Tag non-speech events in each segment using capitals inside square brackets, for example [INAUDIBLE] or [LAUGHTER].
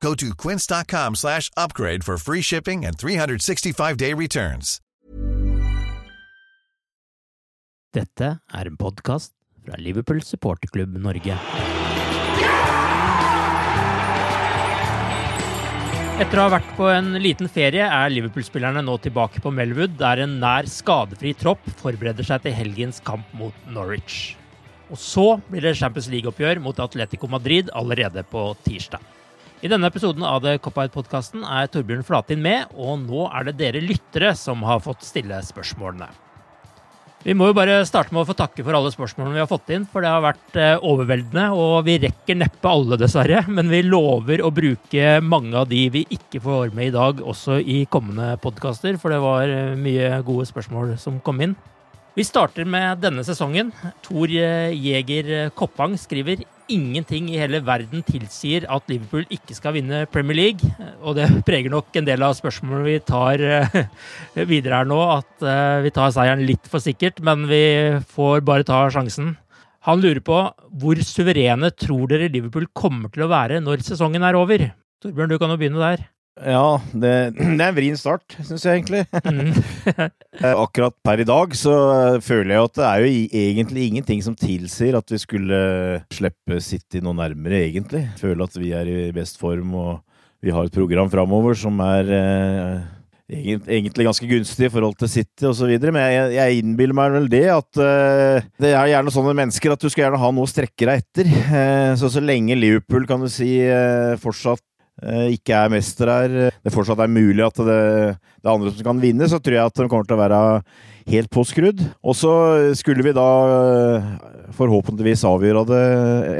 Go to quince.com slash upgrade for free shipping and 365-day returns. Dette er en podkast fra Liverpool supporterklubb Norge. Etter å ha vært på en liten ferie er Liverpool-spillerne nå tilbake på Melwood, der en nær skadefri tropp forbereder seg til helgens kamp mot Norwich. Og så blir det Champions League-oppgjør mot Atletico Madrid allerede på tirsdag. I denne episoden av The Cop-Out-podkasten er Torbjørn Flatin med, og nå er det dere lyttere som har fått stille spørsmålene. Vi må jo bare starte med å få takke for alle spørsmålene vi har fått inn, for det har vært eh, overveldende, og vi rekker neppe alle, dessverre. Men vi lover å bruke mange av de vi ikke får med i dag, også i kommende podkaster, for det var eh, mye gode spørsmål som kom inn. Vi starter med denne sesongen. Tor Jeger Koppang skriver ingenting i hele verden tilsier at Liverpool ikke skal vinne Premier League. Og det preger nok en del av spørsmålene vi tar eh, videre her nå, at eh, vi tar seieren litt for sikkert, men vi får bare ta sjansen. Han lurer på hvor suverene tror dere Liverpool kommer til å være når sesongen er over? Torbjørn, du kan jo begynne der. Ja, det, det er en vrien start, syns jeg egentlig. Mm. [LAUGHS] [LAUGHS] Akkurat per i dag så føler jeg at det er jo egentlig ingenting som tilsier at vi skulle slippe City noe nærmere, egentlig. Føler at vi er i best form og vi har et program framover som er eh, egentlig ganske gunstig i forhold til City osv. Men jeg, jeg, innbiller meg vel det at uh, det er gjerne sånne mennesker at du skal gjerne ha noe å strekke deg etter. Uh, så så lenge Liverpool kan du si uh, fortsatt Eh, ikke er mester her, eh, det fortsatt er mulig at det, det er andre som kan vinne, så tror jeg at de kommer til å være helt påskrudd. Og så skulle vi da eh, forhåpentligvis avgjøre det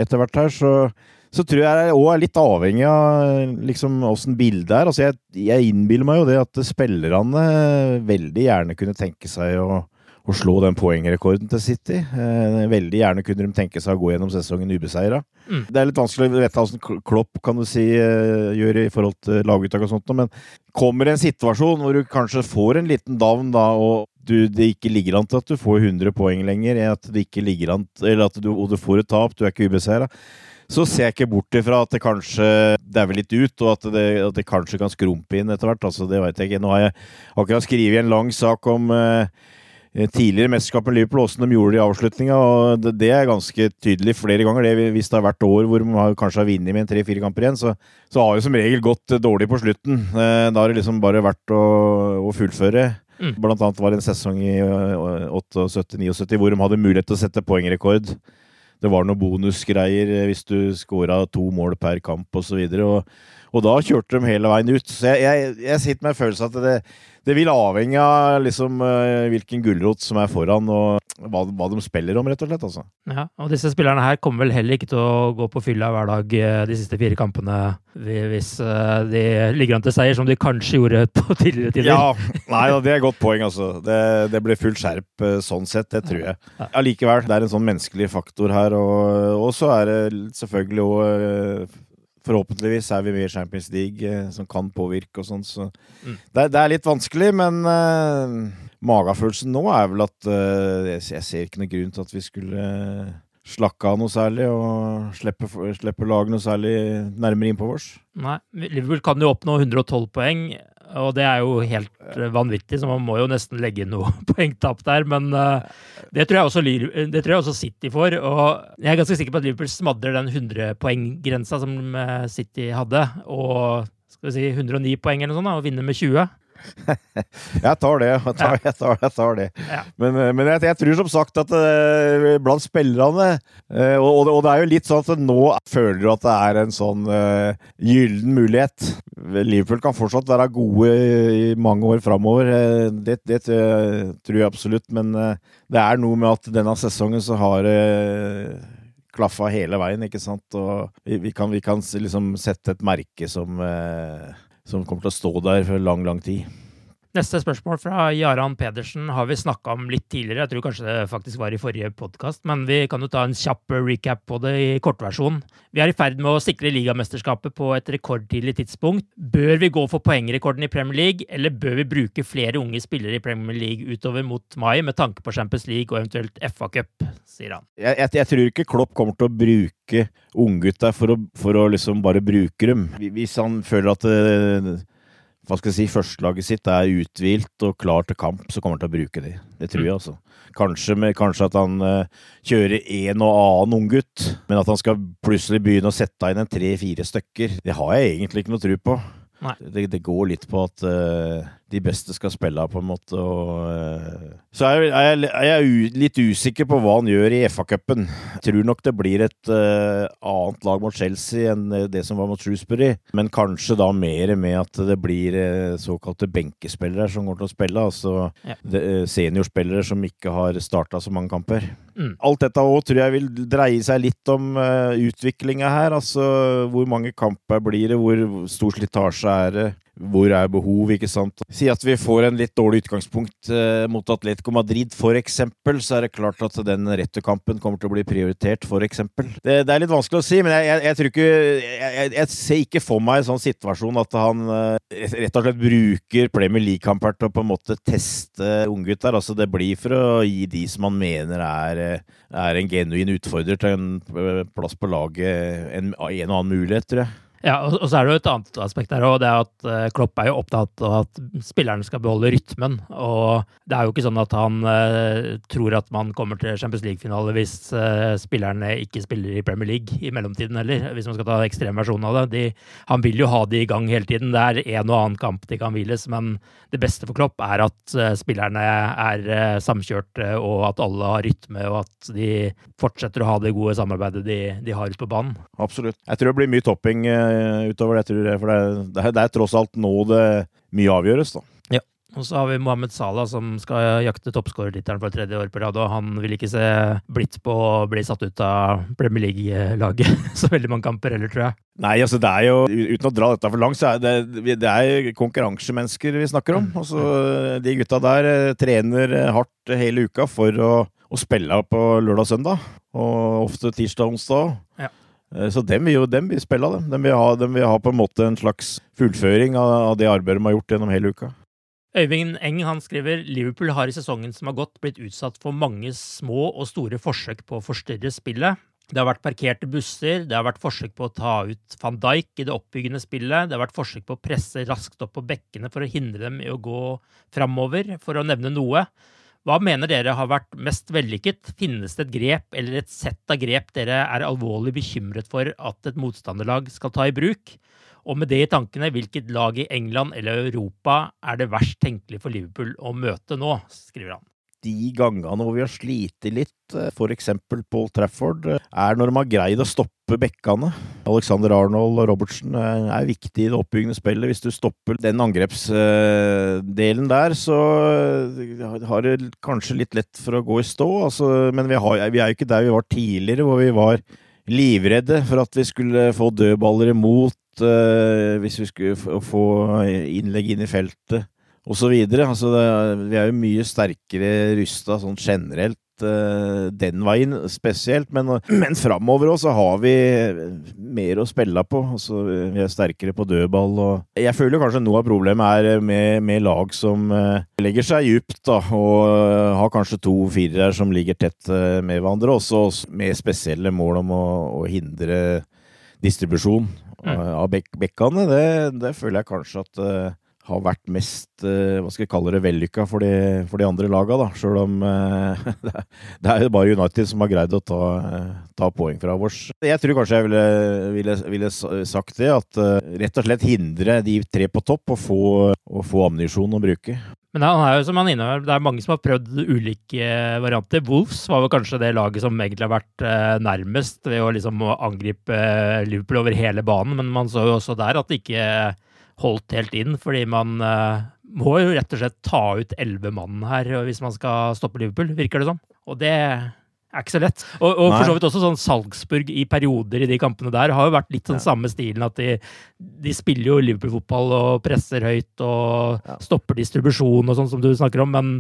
etter hvert her, så, så tror jeg òg er litt avhengig av liksom åssen bildet er. Altså jeg, jeg innbiller meg jo det at spillerne veldig gjerne kunne tenke seg å å slå den poengrekorden til City. Eh, veldig gjerne kunne de tenke seg å gå gjennom sesongen ubeseira. Mm. Det er litt vanskelig å vite hvordan Klopp kan du si eh, gjør i forhold til laguttak og sånt, men kommer det en situasjon hvor du kanskje får en liten down da, og du, det ikke ligger an til at du får 100 poeng lenger, at det ikke ligger an, eller at du, og du får et tap, du er ikke ubeseira, så ser jeg ikke bort ifra at det kanskje dauer litt ut, og at det, at det, kanskje kan skrumpe inn etter hvert. Altså, det vet jeg ikke. Nå har jeg akkurat skrevet en lang sak om Eh, tidligere mesterskap med Liverpool, åssen de gjorde det i avslutninga. og det, det, er ganske tydelig flere ganger. Det, hvis det har vært år hvor man kanskje har vunnet med tre-fire kamper igjen, så, så, har det som regel gått dårlig på slutten. Eh, da har det liksom bare vært å, å fullføre. Mm. Blant annet var det en sesong i 78-79 eh, hvor de hadde mulighet til å sette poengrekord. Det var noen bonusgreier hvis du skåra to mål per kamp osv. Og, så og da kjørte de hele veien ut. Så jeg, jeg, jeg sitter med en følelse at det, det vil avhenge av liksom, uh, hvilken gulrot som er foran, og hva, hva, de spiller om, rett og slett. Altså. Ja, og disse spillerne her kommer vel heller ikke til å gå på fylla hver dag eh, de siste fire kampene hvis uh, de ligger an til seier, som de kanskje gjorde [LAUGHS] på tidligere tider. Ja, nei, det er et godt poeng, altså. Det, det blir full skjerp sånn sett, det tror jeg. Allikevel, det er en sånn menneskelig faktor her, og, og så er det selvfølgelig òg Forhåpentligvis er vi med i Champions League, eh, som kan påvirke og sånn. Så mm. det, det, er litt vanskelig, men uh, magefølelsen nå er vel at uh, jeg, jeg, ser ikke noen grunn til at vi skulle slakke av noe særlig og slippe, slippe laget noe særlig nærmere innpå vårs. Nei, Liverpool kan jo oppnå 112 poeng, og det er jo helt vanvittig, så man må jo nesten legge inn noe [LAUGHS] poengtap der. Men uh, det, tror også, det, tror jeg også, City får. Og jeg er ganske sikker på at Liverpool smadrer den 100-poenggrensa som eh, City hadde, og skal vi si 109 poeng eller noe sånt, og vinner med 20. [LAUGHS] jeg tar det. Jeg tar, jeg tar, jeg tar det. Ja. Men, eh, men jeg, tror som sagt at uh, blant spillerne uh, og, og, det er jo litt sånn at nå føler du at det er en sånn uh, gyllen mulighet. Liverpool kan fortsatt være gode i mange år framover. Det, det, tror jeg absolutt. Men det er noe med at denne sesongen så har det klaffa hele veien, ikke sant. Og vi, vi kan, vi kan liksom sette et merke som som kommer til å stå der for lang, lang tid. Neste spørsmål fra Jaran Pedersen har vi snakka om litt tidligere. Jeg tror kanskje det faktisk var i forrige podkast, men vi kan jo ta en kjapp recap på det i kortversjon. Vi er i ferd med å sikre ligamesterskapet på et rekordtidlig tidspunkt. Bør vi gå for poengrekorden i Premier League, eller bør vi bruke flere unge spillere i Premier League utover mot mai, med tanke på Champions League og eventuelt FA Cup, sier han. Jeg, jeg, jeg tror ikke Klopp kommer til å bruke unggutta for, for, å liksom bare bruke dem. Hvis han føler at det, hva skal jeg si, førstelaget sitt er uthvilt og klar til kamp, så kommer han til å bruke det. Det tror jeg, altså. Kanskje, med, kanskje at han uh, kjører en og annen unggutt, men at han skal plutselig begynne å sette inn en tre-fire stykker, det har jeg egentlig ikke noe tro på. Det, det, går litt på at uh, de beste skal spille, på en måte. Og, uh, så er, er, jeg, er jeg litt usikker på hva han gjør i FA-cupen. Tror nok det blir et uh, annet lag mot Chelsea enn det som var mot Shrewsbury. Men kanskje da mer med at det blir såkalte benkespillere som går til å spille. Altså ja. seniorspillere som ikke har starta så mange kamper. Mm. Alt dette òg tror jeg vil dreie seg litt om uh, utviklinga her. Altså hvor mange kamper blir det, hvor stor slitasje er det? Hvor er behov, ikke sant? Si at vi får en litt dårlig utgangspunkt eh, mot Atletico Madrid, for eksempel, så er det klart at den returkampen kommer til å bli prioritert, for eksempel. Det, det er litt vanskelig å si, men jeg, jeg, jeg tror ikke jeg, jeg, ser ikke for meg en sånn situasjon at han eh, rett og slett bruker Premier League-kamper til å på en måte teste unggutter. Altså, det blir for å gi de som han mener er, eh, er en genuin utfordrer til en eh, plass på laget, en, en og annen mulighet, tror jeg. Ja, og, så er det jo et annet aspekt der òg. Det er at uh, Klopp er jo opptatt av at spillerne skal beholde rytmen. Og det er jo ikke sånn at han uh, tror at man kommer til Champions League-finale hvis uh, spillerne ikke spiller i Premier League i mellomtiden heller, hvis man skal ta ekstremversjonen av det. De, han vil jo ha de i gang hele tiden. Det er en og annen kamp de kan hviles, men det beste for Klopp er at spillerne er samkjørte, og at alle har rytme, og at de fortsetter å ha det gode samarbeidet de, de har ute på banen. Absolutt. Jeg tror det blir mye topping utover det, tror jeg. For det, det, er, det er tross alt nå det mye avgjøres, da. Ja. Og så har vi Mohammed Salah som skal jakte toppskårertittelen for tredje år på rad. Og han vil ikke se blitt på å bli satt ut av Premier League-laget [LAUGHS] så veldig mange kamper heller, tror jeg. Nei, altså det er jo, uten å dra dette for langt, så er det, det er konkurransemennesker vi snakker om. Altså, de gutta der eh, trener hardt hele uka for å, å spille på lørdag og søndag. Og ofte tirsdag og onsdag. Ja. Eh, så dem vil jo dem vil spille, dem. Dem vil, ha, dem vil ha på en måte en slags fullføring av, av det arbeidet de har gjort gjennom hele uka. Øyvind Eng han skriver Liverpool har i sesongen som har gått blitt utsatt for mange små og store forsøk på å forstyrre spillet. Det har vært parkerte busser, det har vært forsøk på å ta ut van Dijk i det oppbyggende spillet, det har vært forsøk på å presse raskt opp på bekkene for å hindre dem i å gå framover, for å nevne noe. Hva mener dere har vært mest vellykket? Finnes det et grep eller et sett av grep dere er alvorlig bekymret for at et motstanderlag skal ta i bruk? Og med det i tankene, hvilket lag i England eller Europa er det verst tenkelig for Liverpool å møte nå? skriver han de gangene hvor vi har slitt litt, eh, f.eks. Paul Trafford, eh, er når de har greid å stoppe bekkene. Alexander Arnold og Robertsen eh, er viktig i det oppbyggende spillet. Hvis du stopper den angrepsdelen der, så har det kanskje litt lett for å gå i stå. Altså, men vi, har, vi er jo ikke der vi var tidligere, hvor vi var livredde for at vi skulle få dødballer imot hvis vi skulle få innlegg inn i feltet osv. Altså, vi er jo mye sterkere rusta sånn generelt uh, den veien spesielt. Men, men framover òg så har vi mer å spille på. Altså, vi er sterkere på dødball. Og jeg føler kanskje noe av problemet er med, med lag som uh, legger seg djupt, da, og har kanskje to firere som ligger tett med hverandre, også med spesielle mål om å, å hindre distribusjon mm. av bek bekkene. Det, det, føler jeg kanskje at har vært mest eh, hva skal jeg kalle det, vellykka for de, for de andre da. Sjøl om eh, [LAUGHS] det er jo bare United som har greid å ta, ta poeng fra oss. Jeg tror kanskje jeg ville, ville, ville, sagt det, at eh, rett og slett hindre de tre på topp å få, å få ammunisjon å bruke. Men det er jo som han inneholder, det er mange som har prøvd ulike varianter. Wolves var vel kanskje det laget som egentlig har vært nærmest ved å liksom angripe Liverpool over hele banen, men man så jo også der at det ikke holdt helt inn, fordi man uh, må jo rett og slett ta ut elleve mann her hvis man skal stoppe Liverpool, virker det som. Og det er ikke så lett. Og, og for så vidt også sånn Salzburg i perioder i de kampene der har jo vært litt sånn ja. samme stilen. At de, de spiller jo Liverpool-fotball og presser høyt og ja. stopper distribusjon og sånn som du snakker om, men,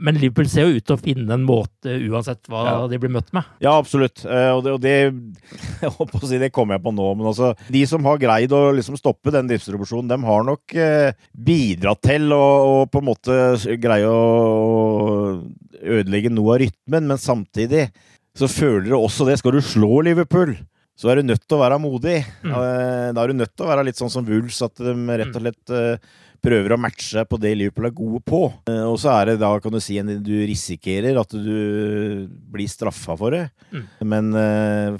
men Liverpool ser jo ut til å finne en måte uansett hva ja. de blir møtt med. Ja, absolutt. Uh, og det, og det [LAUGHS] jeg håper å si, det kommer jeg på nå. Men altså, de som har greid å liksom stoppe den distribusjonen, dem har nok uh, bidratt til å, å, på en måte greie å ødelegge noe av rytmen. Men samtidig så føler du også det. Skal du slå Liverpool, så er du nødt til å være modig. Mm. Uh, da er du nødt til å være litt sånn som Wools, at de rett og slett prøver å matche på det Liverpool er gode på. Eh, og så er det da, kan du si, du risikerer at du blir straffa for det. Mm. Men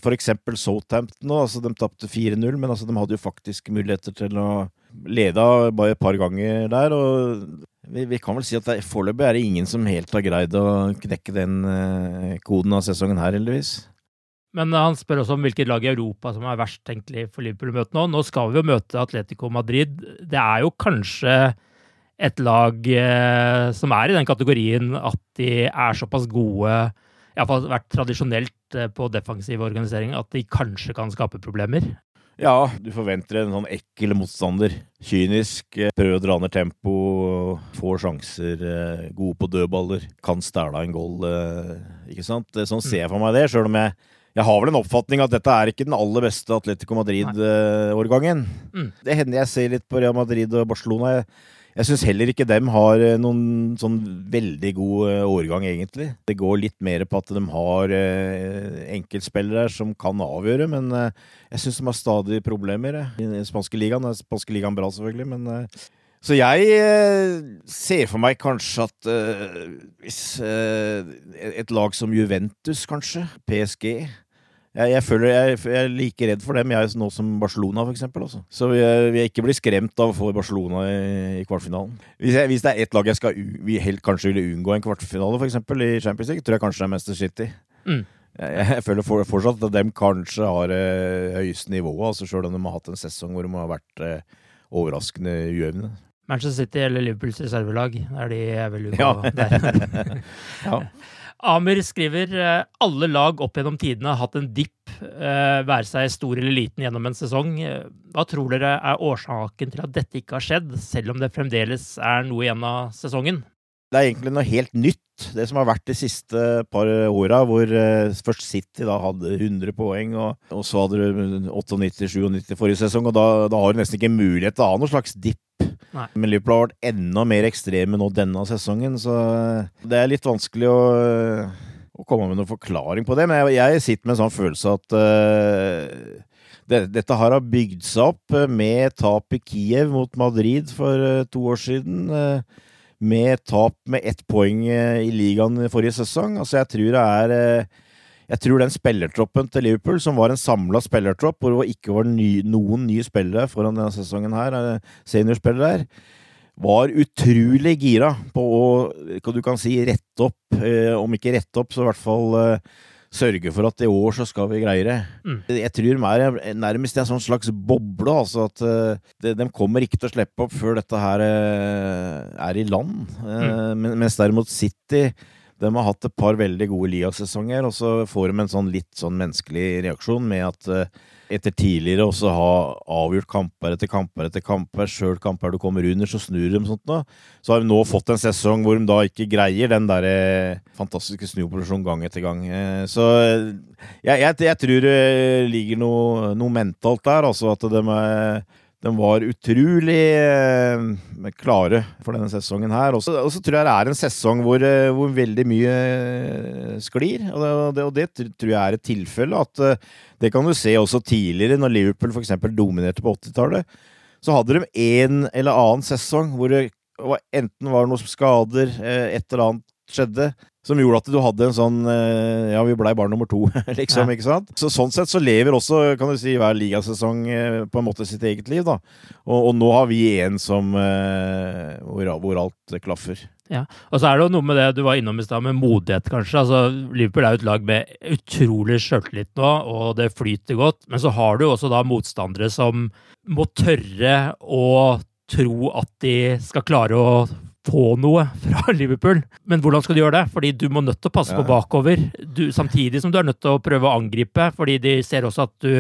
for eksempel Southampton altså de tapte 4-0, men altså, de hadde jo faktisk muligheter til å lede bare et par ganger der. og vi, vi kan vel si at foreløpig er det ingen som helt har greid å knekke den koden av sesongen her, heldigvis. Men han spør også om hvilket lag i Europa som er verst tenkelig for Liverpool å møte nå. Nå skal vi jo møte Atletico Madrid. Det er jo kanskje et lag eh, som er i den kategorien at de er såpass gode, iallfall vært tradisjonelt eh, på defensiv organisering, at de kanskje kan skape problemer. Ja, du forventer en sånn ekkel motstander. Kynisk, eh, prøver å dra ned tempo, får sjanser, gode på dødballer, kan stæle en goal. Ikke sant? Sånn ser jeg for meg det, sjøl om jeg jeg har vel en oppfatning at dette er ikke den aller beste Atletico Madrid-årgangen. Mm. Det hender jeg ser litt på Real Madrid og Barcelona. Jeg, jeg syns heller ikke dem har eh, noen sånn veldig god eh, årgang, egentlig. Det går litt mer på at de har eh, enkeltspillere som kan avgjøre, men jeg syns de har stadig problemer i den spanske ligaen. Den spanske ligaen bra, selvfølgelig, men så jeg ser for meg kanskje at eh, hvis eh, et lag som Juventus, kanskje, PSG jeg, jeg føler jeg, jeg, er like redd for dem jeg, nå som Barcelona, for eksempel. Så vi, vil ikke bli skremt av å få Barcelona i, i kvartfinalen. Hvis, hvis, det er ett lag jeg skal vi helt kanskje ville unngå en kvartfinale, for eksempel, i Champions League, tror jeg kanskje det er Manchester City. Mm. Jeg, føler for, fortsatt at de kanskje har eh, høyeste nivået, altså selv om de har hatt en sesong hvor de har vært eh, overraskende ujevne. Manchester City eller Liverpools reservelag. Det er de jeg vil gå ja. [LAUGHS] der. ja. Amer skriver eh, alle lag opp gjennom tidene har hatt en dipp, eh, være seg stor eller liten gjennom en sesong. Hva tror dere er årsaken til at dette ikke har skjedd, selv om det fremdeles er noe igjen av sesongen? Det er egentlig noe helt nytt, det som har vært de siste par åra, hvor uh, først City da hadde 100 poeng, og, og så hadde du 98-97 forrige sesong, og da, da, har du nesten ikke mulighet til å ha noen slags dipp. Nei. Men Liverpool har vært enda mer ekstreme nå denne sesongen, så det er litt vanskelig å, å komme med noen forklaring på det. Men jeg, jeg sitter med en sånn følelse at uh, det, dette har bygd seg opp med tap i Kiev mot Madrid for to år siden. Med tap med ett poeng eh, i ligaen forrige sesong. Altså, jeg tror det er eh, Jeg tror den spillertroppen til Liverpool, som var en samla spillertropp, hvor det ikke var ny, noen nye spillere foran denne sesongen her, eh, seniorspillere her, var utrolig gira på å, hva du kan si, rette opp. Om ikke rette opp, så i hvert fall sørge for at i år så skal vi greie det. Mm. Jeg tror de er nærmest en sånn slags boble. altså at uh, de, de, kommer ikke til å slippe opp før dette her uh, er i land. Uh, mm. Mens derimot City De har hatt et par veldig gode ligasesonger, og så får de en sånn litt sånn menneskelig reaksjon med at etter tidligere også ha avgjort kamper etter kamper etter kamper, sjøl kamper du kommer under, så snur de sånt noe. Så har vi nå fått en sesong hvor de da ikke greier den der eh, fantastiske snuoperasjonen gang etter gang. Eh, så jeg, jeg, jeg tror det ligger noe, noe mentalt der, altså at de er de var utrolig eh, klare for denne sesongen her. Og så tror jeg det er en sesong hvor, eh, hvor veldig mye eh, sklir. Og det, og det, tror jeg er et tilfelle. At det kan du se også tidligere, når Liverpool f.eks. dominerte på 80-tallet. Så hadde de en eller annen sesong hvor det enten var noen skader, et eller annet skjedde. Som gjorde at du hadde en sånn eh, Ja, vi blei bare nummer to, [LAUGHS] liksom. Ja. ikke sant? Så Sånn sett så lever også kan du si, hver ligasesong eh, på en måte sitt eget liv. da. Og, og nå har vi en som eh, hvor, hvor, alt klaffer. Ja, og så er det jo noe med det du var innom i stad, med modighet, kanskje. Altså, Liverpool er jo et lag med utrolig sjøltillit nå, og det flyter godt. Men så har du også da motstandere som må tørre å tro at de skal klare å få noe fra [LAUGHS] Liverpool. Men hvordan skal du gjøre det? Fordi du må nødt til å passe ja. på bakover, du, samtidig som du er nødt til å prøve å angripe. Fordi de ser også at du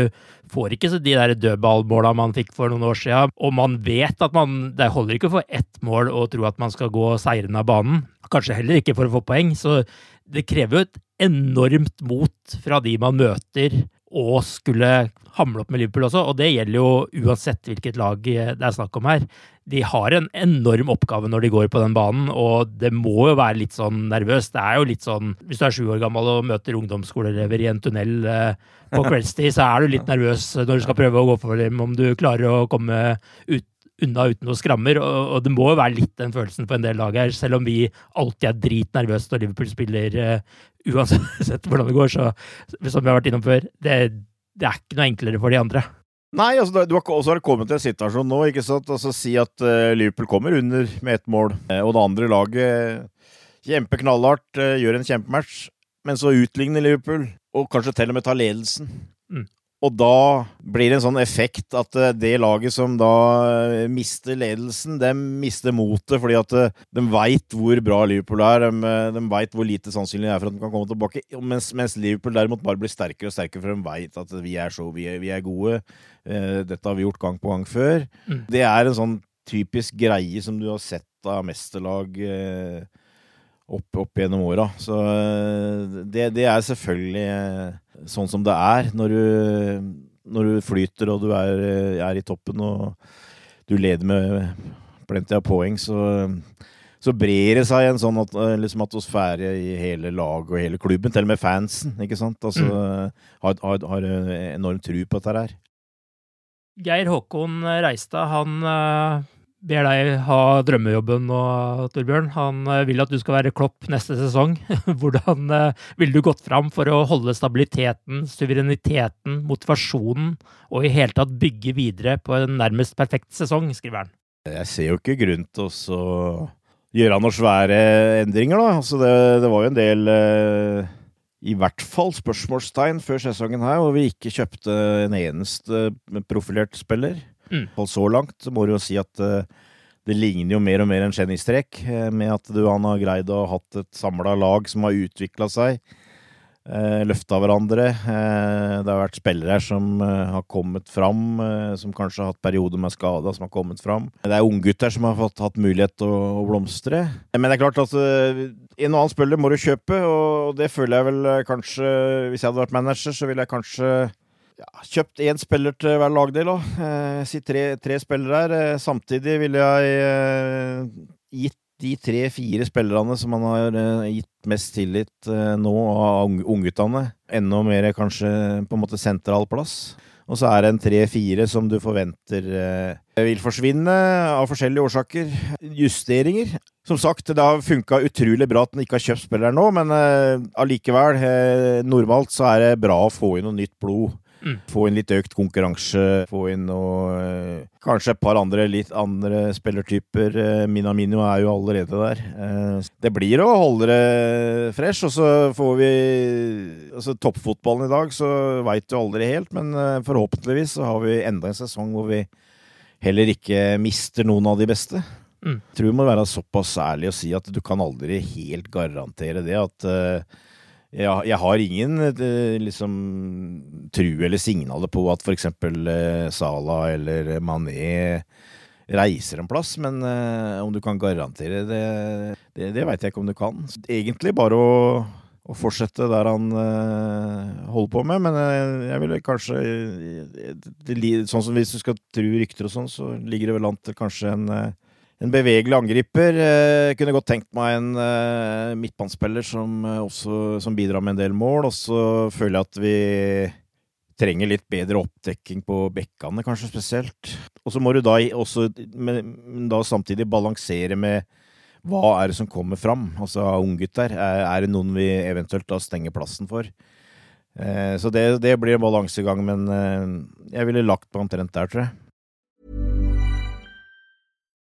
får ikke de der dødballmåla man fikk for noen år siden. Og man vet at man Det holder ikke for ett mål å tro at man skal gå seirende av banen. Kanskje heller ikke for å få poeng. Så det krever jo et enormt mot fra de man møter, å skulle hamle opp med Liverpool også. Og det gjelder jo uansett hvilket lag det er snakk om her de har en enorm oppgave når de går på den banen, og det må jo være litt sånn nervøst. Det er jo litt sånn Hvis du er sju år gammel og møter ungdomsskoleelever i en tunnel eh, på kveldstid, så er du litt nervøs når du skal prøve å gå for dem, om du klarer å komme ut, unna uten noe skrammer. Og, og, det må jo være litt den følelsen på en del lag her, selv om vi alltid er dritnervøse når Liverpool spiller, uh, uansett hvordan det går. Så som vi har vært innom før, det, det er ikke noe enklere for de andre. Nei, altså, du har også kommet til en situasjon nå, ikke sant. Altså, si at uh, Liverpool kommer under med ett mål, uh, og det andre laget kjempeknallhardt, uh, gjør en kjempematch, men så utligner Liverpool, og kanskje til og med tar ledelsen. Mm. Og da blir det en sånn effekt at eh, det laget som da eh, mister ledelsen, de mister motet fordi at eh, de veit hvor bra Liverpool er. De, de veit hvor lite sannsynlig det er for at de kan komme tilbake. Mens, mens Liverpool derimot bare blir sterkere og sterkere, for de veit at vi er så vi er, vi er gode. Dette har vi gjort gang på gang før. Mm. Det er en sånn typisk greie som du har sett av mesterlag opp, opp gjennom åra. Så det, det er selvfølgelig sånn som det er når du, når du flyter og du er, er, i toppen og du leder med plenty av poeng, så, så brer det seg en sånn at, liksom atmosfære i hele laget og hele klubben, til og med fansen. ikke sant? Altså, mm. har, har, har enorm tru på dette her. Geir Håkon Reistad, han ber deg ha drømmejobben nå, Torbjørn. Han eh, vil at du skal være Klopp neste sesong. [LAUGHS] Hvordan eh, ville du gått fram for å holde stabiliteten, suvereniteten, motivasjonen og i hele tatt bygge videre på en nærmest perfekt sesong, skriver han. Jeg ser jo ikke grunn til å gjøre noen svære endringer, da. Altså det, det, var jo en del eh, i hvert fall spørsmålstegn før sesongen her, hvor vi ikke kjøpte en eneste profilert spiller. Mm. Så langt så må du jo si at uh, det ligner jo mer og mer en genistrek, uh, med at du han har greid å ha hatt et samla lag som har utvikla seg. Uh, løfta hverandre. Det har vært spillere her som har kommet fram, som kanskje har hatt perioder med skada, som har kommet fram. Det er unggutter som har fått, hatt mulighet til å, å, blomstre. Men det er klart at en og annen spiller må du kjøpe, og det føler jeg vel kanskje Hvis jeg hadde vært manager, så ville jeg kanskje ja, kjøpt én spiller til hver lagdel òg. Eh, si tre, tre spillere her. Eh, samtidig ville jeg eh, gitt de tre-fire spillerne som man har gitt mest tillit nå av ungguttene, enda mer kanskje på en måte sentral plass. Og så er det en tre-fire som du forventer vil forsvinne av forskjellige årsaker. Justeringer. Som sagt, det har funka utrolig bra at en ikke har kjøpt spillere nå, men allikevel, normalt så er det bra å få inn noe nytt blod Mm. Få inn litt økt konkurranse, få inn noe eh, Kanskje et par andre litt andre spillertyper. Eh, Minamino er jo allerede der. Eh, det blir å holde det fresh, og så får vi Altså, toppfotballen i dag, så veit du aldri helt, men forhåpentligvis så har vi enda en sesong hvor vi heller ikke mister noen av de beste. Mm. Jeg tror vi må være såpass ærlig og si at du kan aldri helt garantere det. At jeg, jeg, har ingen uh, liksom tru eller signaler på at f.eks. Uh, Sala eller Mané reiser en plass, men uh, om du kan garantere det, det, det veit jeg ikke om du kan. Egentlig bare å, å fortsette der han øh, holder på med, men uh, jeg ville kanskje det, Sånn som hvis du skal tru rykter og sånn, så ligger det vel an til kanskje en en bevegelig angriper. Jeg kunne godt tenkt meg en uh, midtbanespiller som, også, som bidrar med en del mål. Og så føler jeg at vi trenger litt bedre oppdekking på bekkene, kanskje spesielt. Og så må du da også men da samtidig balansere med hva er det som kommer fram, altså unggutter. Er, er det noen vi eventuelt da stenger plassen for? Eh, så det, det, blir en balansegang, men eh, jeg ville lagt på omtrent der, tror jeg.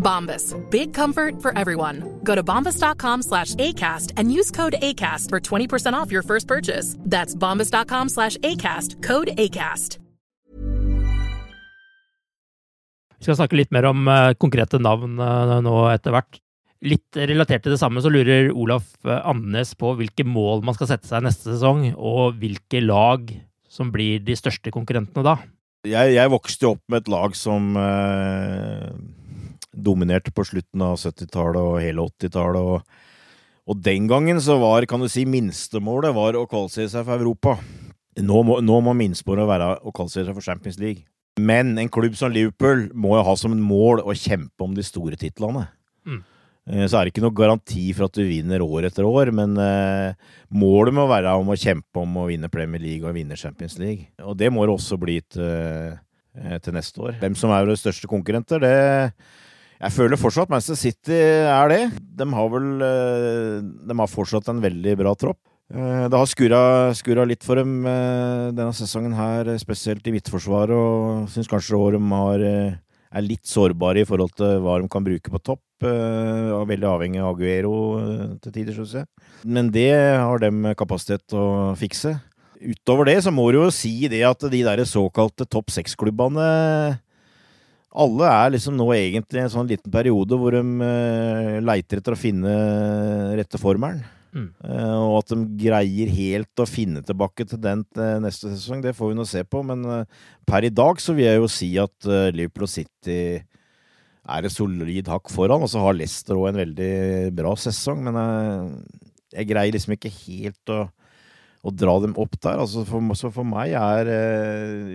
Bombas. Big comfort for everyone. Go to bombas.com slash ACAST and use code ACAST for 20% off your first purchase. That's bombas.com slash ACAST. Code ACAST. Vi skal snakke litt mer om uh, konkrete navn uh, nå etter hvert. Litt relatert til det samme så lurer Olaf uh, Andenes på hvilke mål man skal sette seg neste sesong, og hvilke lag som blir de største konkurrentene da. Jeg, jeg vokste opp med et lag som dominerte på slutten av 70-tallet og hele 80-tallet. Og, og, den gangen så var, kan du si, minstemålet var å kvalifisere seg for Europa. Nå må, nå må minstemålet være å kvalifisere seg for Champions League. Men en klubb som Liverpool må jo ha som mål å kjempe om de store titlene. Mm. Så er det ikke noe garanti for at du vinner år etter år, men eh, målet må være om å kjempe om å vinne Premier League og vinne Champions League. Og det må det også bli til, til neste år. Hvem som er våre største konkurrenter, det jeg føler fortsatt Manchester City er det. De har vel De har fortsatt en veldig bra tropp. Det har skurra litt for dem denne sesongen her, spesielt i midtforsvaret, og syns kanskje de har, er litt sårbare i forhold til hva de kan bruke på topp. Er veldig avhengig av Aguero til tider, syns jeg. Men det har de kapasitet til å fikse. Utover det så må du jo si det at de der såkalte topp seks-klubbene alle er liksom nå egentlig i en sånn liten periode hvor de uh, leiter etter å finne rette formelen. Mm. Uh, og at de greier helt å finne tilbake til den til neste sesong, det får vi nå se på. Men uh, per i dag så vil jeg jo si at uh, Liverpool City er et solid hakk foran. Og så har Leicester òg en veldig bra sesong, men jeg greier liksom ikke helt å å dra dem opp der. Altså for, så for meg er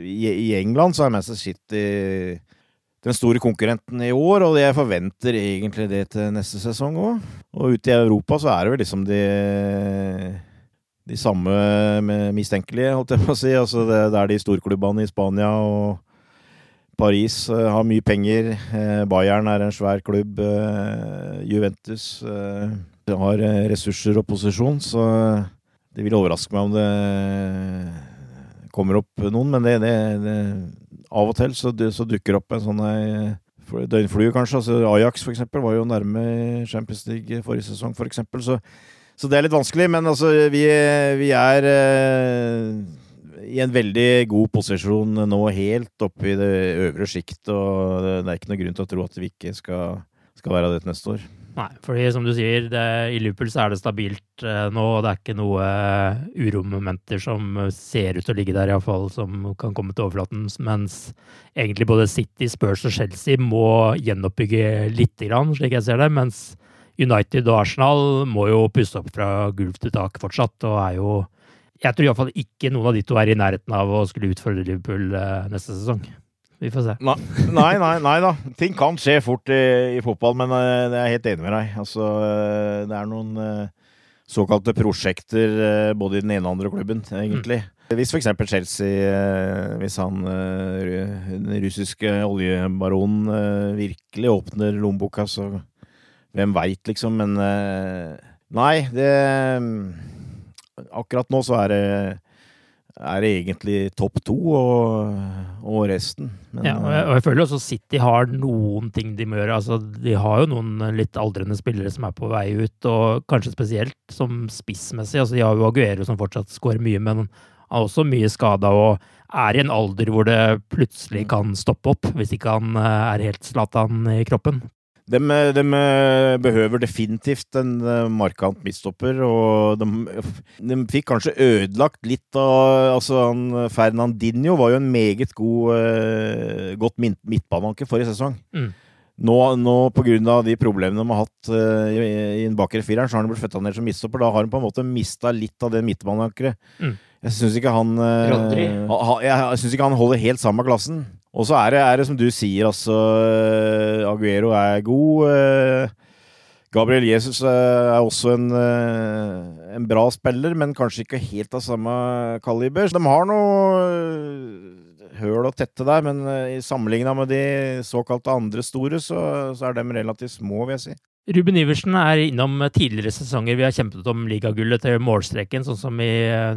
i, i, England så er Manchester City den store konkurrenten i år, og jeg forventer egentlig det til neste sesong òg. Og ute i Europa så er det vel liksom de de samme mistenkelige, holdt jeg på å si. Altså det, det er de storklubbene i Spania og Paris uh, har mye penger. Uh, Bayern er en svær klubb. Uh, Juventus har ressurser og posisjon, så det vil overraske meg om det kommer opp noen, men det, det, det av og til så, så dukker opp en sånn døgnflue, kanskje. Altså Ajax for eksempel, var jo nærme Champions League forrige sesong, for eksempel. Så, så det er litt vanskelig. Men altså, vi, vi er eh, i en veldig god posisjon nå, helt oppe i det øvre sjikt. Og det er ikke noe grunn til å tro at vi ikke skal, skal være det til neste år. Nei, fordi som du sier, det, i Liverpool så er det stabilt eh, nå. og Det er ikke noe eh, uromomenter som ser ut til å ligge der, iallfall, som kan komme til overflaten. Mens egentlig både City, Spurs og Chelsea må gjenoppbygge lite grann, slik jeg ser det. Mens United og Arsenal må jo pusse opp fra gulv til tak fortsatt, og er jo Jeg tror iallfall ikke noen av de to er i nærheten av å skulle utfordre Liverpool eh, neste sesong. Vi får se. Nei, nei, nei, da. Ting kan skje fort i, i fotball, men uh, det er jeg helt enig med deg. Altså, uh, det er noen uh, såkalte prosjekter både i den ene og andre klubben, egentlig. Mm. Hvis f.eks. Chelsea, hvis han den russiske oljebaronen virkelig åpner lommeboka, så hvem veit, liksom. Men nei, det Akkurat nå så er det er egentlig topp to og, og resten. Men, ja, og jeg, og jeg, føler også City har noen ting de må gjøre. Altså, de har jo noen litt aldrende spillere som er på vei ut, og kanskje spesielt som spissmessig. Altså, de har jo Aguero som fortsatt skårer mye, men er også mye skada og er i en alder hvor det plutselig kan stoppe opp, hvis ikke han eh, er helt Zlatan i kroppen. De, de, behøver definitivt en eh, markant midtstopper, og de, de, fikk kanskje ødelagt litt av altså Fernandinho var jo en meget god, godt midtbaneanker forrige sesong. Mm. Nå, nå pga. de problemene de har hatt uh, i, i den bakre fireren, så har han blitt født ned som midtstopper. Da har han på en måte mista litt av det midtbaneankeret. Mm. Jeg syns ikke han uh, Jeg syns ikke han holder helt sammen med klassen. Og så er er det, som du sier, altså eh, Aguero er god. Eh, Gabriel Jesus eh, er også en, en bra spiller, men kanskje ikke helt av samme kaliber. De har noe høl å tette der, men i sammenligna med de såkalte andre store, så, så er de relativt små, vil jeg si. Ruben Iversen er innom tidligere sesonger vi har kjempet om ligagullet til målstreken, sånn som i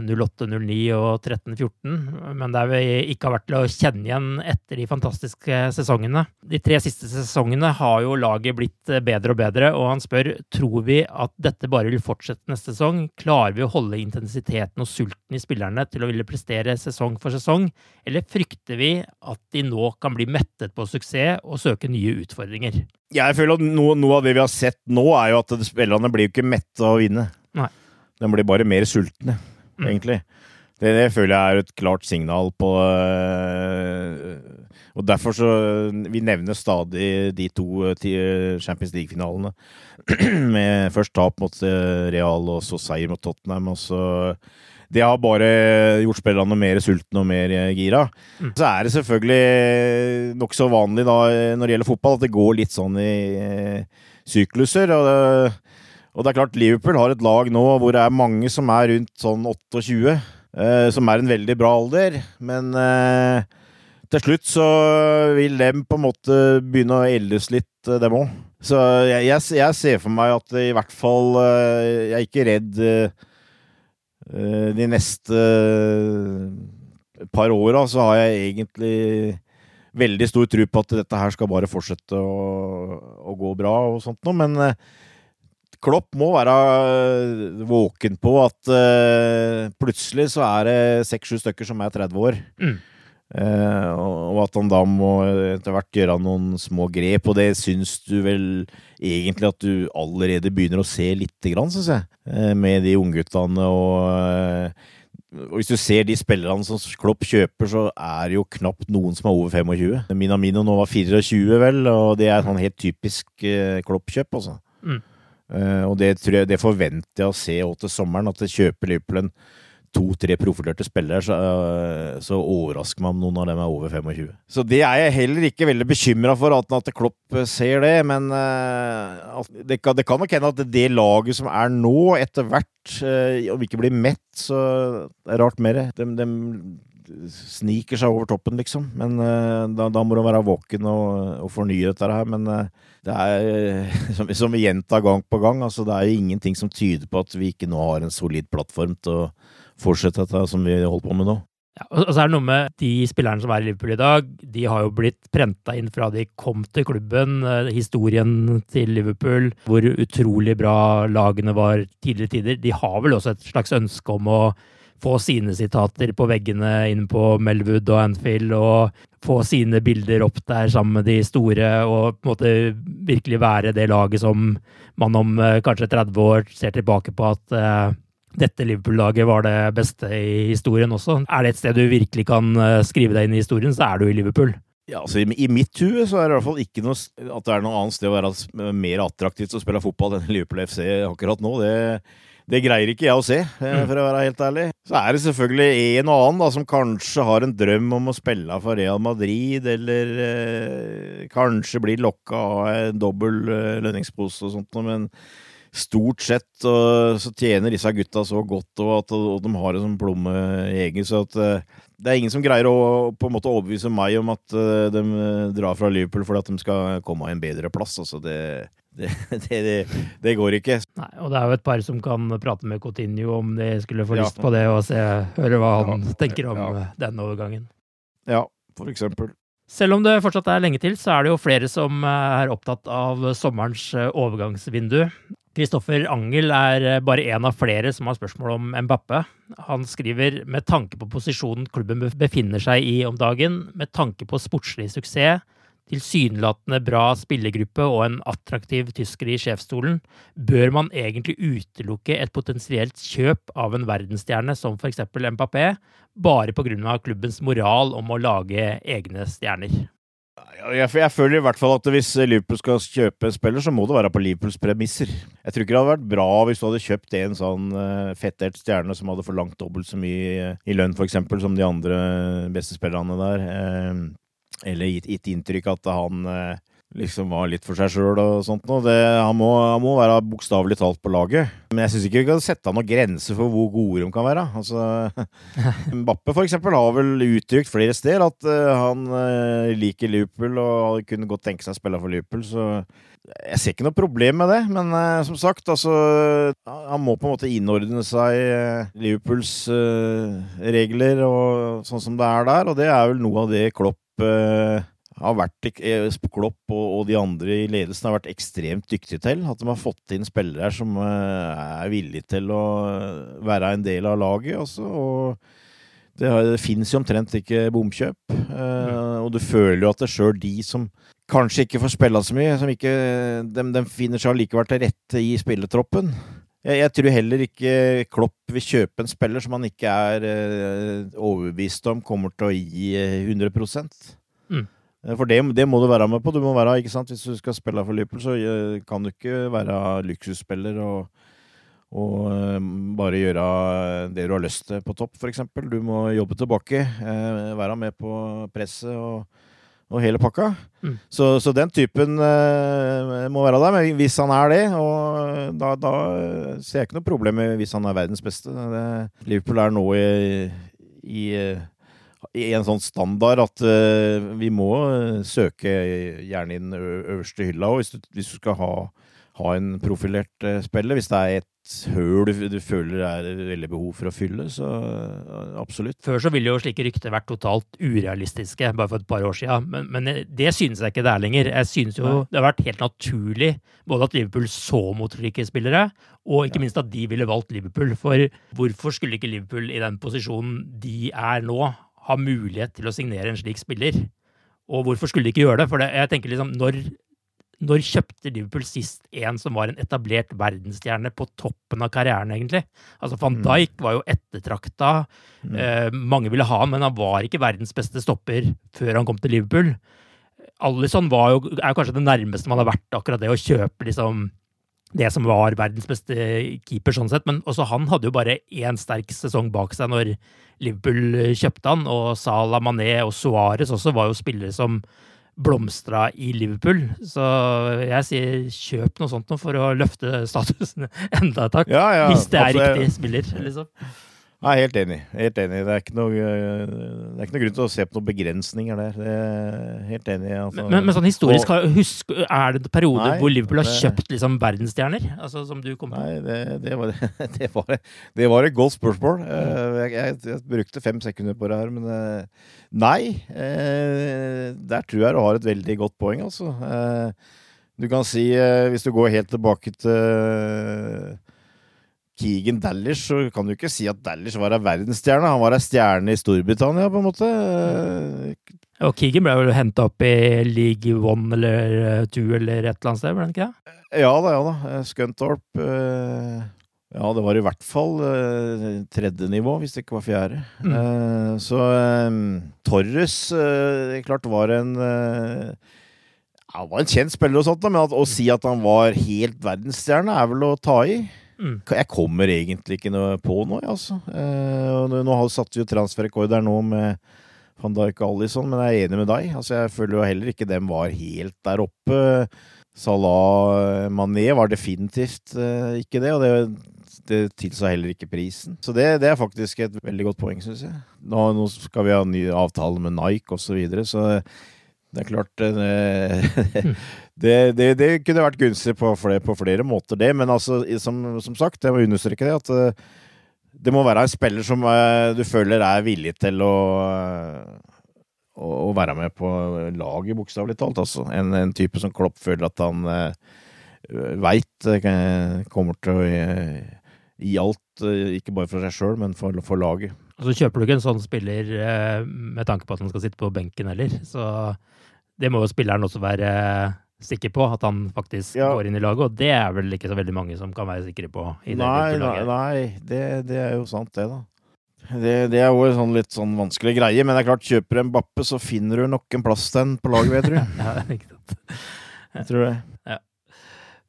08, 09 og 13, 14, men der vi ikke har vært til å kjenne igjen etter de fantastiske sesongene. De tre siste sesongene har jo laget blitt bedre og bedre, og han spør tror vi at dette bare vil fortsette neste sesong. Klarer vi å holde intensiteten og sulten i spillerne til å ville prestere sesong for sesong, eller frykter vi at de nå kan bli mettet på suksess og søke nye utfordringer? Jeg føler at noe, noe, av det vi har sett nå, er jo at spillerne blir jo ikke mette av å vinne. Nei. De blir bare mer sultne, mm. egentlig. Det, det, føler jeg er et klart signal på øh, Og derfor så Vi nevner stadig de to øh, Champions League-finalene. [CLEARS THROAT] Med først tap mot Real, og så seier mot Tottenham. Og så det har bare gjort spillerne mer sultne og mer eh, gira. Mm. Så er det selvfølgelig nokså vanlig da, når det gjelder fotball, at det går litt sånn i eh, sykluser. Og det, og det, er klart, Liverpool har et lag nå hvor det er mange som er rundt sånn 28, eh, som er en veldig bra alder. Men eh, til slutt så vil dem på en måte begynne å eldes litt, eh, dem òg. Så jeg, jeg, jeg, ser for meg at i hvert fall Jeg er ikke redd Eh, de neste eh, par åra så har jeg egentlig veldig stor tro på at dette her skal bare fortsette å, å gå bra og sånt noe, men eh, Klopp må være våken på at plutselig så er det seks-sju stykker som er 30 år. Mm. Uh, og, at han da må etter hvert gjøre noen små grep, og det syns du vel egentlig at du allerede begynner å se lite grann, syns jeg, med de ungguttene og og Hvis du ser de spillerne som Klopp kjøper, så er det jo knapt noen som er over 25. Minamino nå var 24, vel, og det er sånn helt typisk Klopp-kjøp, altså. Mm. Uh, og det, jeg, det, forventer jeg å se òg til sommeren, at det kjøper Liverpool en to-tre profilerte spillere, så, uh, så, overrasker man noen av dem er over 25. Så det er jeg heller ikke veldig bekymra for, at, Klopp ser det. Men uh, det, kan, det kan nok hende at det laget som er nå, etter hvert, om ikke blir mett, så det er rart mer. De, de sniker seg over toppen, liksom. Men da, da, må du være våken og, og fornye dette her. Men det er, som, [LAUGHS] som vi gjentar gang på gang, altså det er jo ingenting som tyder på at vi ikke nå har en solid plattform til å fortsette dette som vi holder på med nå. Ja, og så er det noe med de spillerne som er i Liverpool i dag. De har jo blitt prenta inn fra de kom til klubben. Eh, historien til Liverpool, hvor utrolig bra lagene var tidligere tider. De har vel også et slags ønske om å få sine sitater på veggene inne på Melwood og Anfield, og få sine bilder opp der sammen med de store, og på en måte virkelig være det laget som man om eh, kanskje 30 år ser tilbake på at uh, dette Liverpool-laget var det beste i historien også. Er det et sted du virkelig kan uh, skrive deg inn i historien, så er du i Liverpool. Ja, altså I, i mitt hue så er det i hvert fall ikke noe at det er noe annet sted å være mer attraktivt å spille fotball enn Liverpool FC akkurat nå. Det det greier ikke jeg å se, eh, mm. for å være helt ærlig. Så er det selvfølgelig en og annen da, som kanskje har en drøm om å spille for Real Madrid, eller eh, kanskje blir lokka av en dobbel eh, lønningspose og sånt, men stort sett og, så tjener disse gutta så godt, og, at, og de har en sånn plomme egen, så at uh, det er ingen som greier å på en måte overbevise meg om at uh, de drar fra Liverpool fordi at de skal komme av en bedre plass. Altså [LAUGHS] det, det, det, det, går ikke. Nei, og det er jo et par som kan prate med Coutinho om de skulle få lyst på det, og se, høre hva han ja, tenker om ja. den overgangen. Ja, for eksempel. Selv om det fortsatt er lenge til, så er det jo flere som eh, er opptatt av sommerens eh, overgangsvindu. Kristoffer Angel er eh, bare én av flere som har spørsmål om Mbappe. Han skriver med tanke på posisjonen klubben befinner seg i om dagen, med tanke på sportslig suksess, tilsynelatende bra spillergruppe og en attraktiv tysker i sjefsstolen, bør man egentlig utelukke et potensielt kjøp av en verdensstjerne som f.eks. Mbappé, bare pga. klubbens moral om å lage egne stjerner? Jeg, jeg, føler i hvert fall at hvis Liverpool skal kjøpe en spiller, så må det være på Liverpools premisser. Jeg tror ikke det hadde vært bra hvis du hadde kjøpt en sånn uh, fettert stjerne som hadde forlangt dobbelt så mye i lønn, f.eks., som de andre beste spillerne der. Uh, eller gitt, gitt inntrykk at han eh, liksom var litt for seg sjøl og sånt noe. Det, han, må, han, må, være bokstavelig talt på laget. Men jeg syns ikke vi kan sette noen grenser for hvor gode de kan være. Altså, [LAUGHS] Mbappe for eksempel har vel uttrykt flere steder at uh, han uh, liker Liverpool og kunne godt tenke seg å spille for Liverpool. Så jeg ser ikke noe problem med det. Men uh, som sagt, altså Han må på en måte innordne seg Liverpools regler og sånn som det er der, og det er vel noe av det Klopp har vært eh, Klopp og, og, de andre i ledelsen har vært ekstremt dyktige til. At de har fått inn spillere som uh, er villige til å være en del av laget. Også, og det, det fins jo omtrent ikke bomkjøp. Uh, og du føler jo at det sjøl de som kanskje ikke får spille så mye, som ikke, de, de finner seg allikevel til rette i spilletroppen. Jeg, jeg, tror heller ikke Klopp vil kjøpe en spiller som han ikke er eh, overbevist om kommer til å gi 100 mm. Eh, for det, det, må du være med på. Du må være, ikke sant? Hvis du skal spille for Liverpool, så uh, kan du ikke være luksusspiller og, og uh, bare gjøre det du har lyst til på topp, f.eks. Du må jobbe tilbake, være med på presset og og hele pakka. Mm. Så, så, den typen uh, må være der. Men hvis han er det, og da, da ser jeg ikke noe problem med hvis han er verdens beste. Det, Liverpool er nå i, i, i en sånn standard at uh, vi må søke gjerne i den øverste hylla. Hvis du, hvis du skal ha, ha en profilert uh, spiller, hvis det er et høl du, du, føler er veldig behov for å fylle, så absolutt. Før så ville jo slike rykter vært totalt urealistiske, bare for et par år siden. Men, men det synes jeg ikke det er lenger. Jeg synes jo Nei. det har vært helt naturlig både at Liverpool så mot slike spillere, og ikke ja. minst at de ville valgt Liverpool. For hvorfor skulle ikke Liverpool i den posisjonen de er nå, ha mulighet til å signere en slik spiller? Og hvorfor skulle de ikke gjøre det? For det, jeg tenker liksom, når, når kjøpte Liverpool sist en som var en etablert verdensstjerne på toppen av karrieren, egentlig? Altså Van Mm. Dijk var jo ettertrakta. Eh, mange ville ha han, men han var ikke verdens beste stopper før han kom til Liverpool. Alison var jo, er kanskje det nærmeste man har vært akkurat det å kjøpe liksom det som var verdens beste keeper, sånn sett. Men også han hadde jo bare én sterk sesong bak seg når Liverpool kjøpte han. Og Salah Mané og Suárez også var jo spillere som blomstra i Liverpool. Så jeg sier kjøp noe sånt nå for å løfte statusen [LAUGHS] enda et hakk. Ja, ja, hvis det er altså, riktig spiller, liksom. Jeg er helt enig. Helt enig. Det er ikke noe, det er ikke noe grunn til å se på noen begrensninger der. Det er helt enig. Altså. Men, men sånn historisk, husk, er det perioder Nei, hvor Liverpool har det- kjøpt liksom verdensstjerner? Altså som du kom på? Nei, det, det, var, [LAUGHS] det, var, det var et godt spørsmål. Eh, Jeg, jeg, jeg brukte fem sekunder på det her, men eh, nei. eh, Der tror jeg du har et veldig godt poeng, altså. Du kan si, hvis du går helt tilbake til Keegan Dallish, så kan du ikke si at Dallish var ei verdensstjerne. Han var ei stjerne i Storbritannia, på en måte. Og Keegan ble vel henta opp i League One eller eh, Two eller et eller annet sted, ble han ikke det? Ja da, ja da. Eh, Scunthorpe eh, Ja, det var i hvert fall tredje nivå, hvis det ikke var fjerde. Mm. Så Torres klart var en Han var en kjent spiller, og sånt, men at, å si at han var helt verdensstjerne, er vel å ta i. Mm. Jeg kommer egentlig ikke noe på noe, altså. Eh, nå, satte vi jo transferrekord der nå med van Dijk og Alison, men jeg er enig med deg. Altså, jeg føler jo heller ikke dem var helt der oppe. Salah Mané var definitivt eh, ikke det, og det, det tilsa heller ikke prisen. Så det, det er faktisk et veldig godt poeng, syns jeg. Nå, nå skal vi ha ny avtale med Nike osv., så, videre, så det er klart eh, [LAUGHS] det, det, det kunne vært gunstig på flere, på flere måter, det. Men altså, som, som sagt, jeg må understreke det, at eh, det må være en spiller som eh, du føler er villig til å å, å være med på laget, bokstavelig talt. Altså. En, en type som Klopp føler at han veit kommer til å eh, gi alt, eh, ikke bare for seg sjøl, men for, for laget. Og så kjøper du ikke en sånn spiller eh, med tanke på at han skal sitte på benken heller. Så det må jo spilleren også være sikker på, at han faktisk Ja. går inn i laget. Og det er vel ikke så veldig mange som kan være sikre på i Nei, nei, nei det, det er jo sant, det, da. Det, det er jo en sånn litt sånn vanskelig greie, men det er klart, kjøper du en Bappe, så finner du nok en plass til den på laget, vet du. [LAUGHS] Ja, ikke sant. Jeg tror det.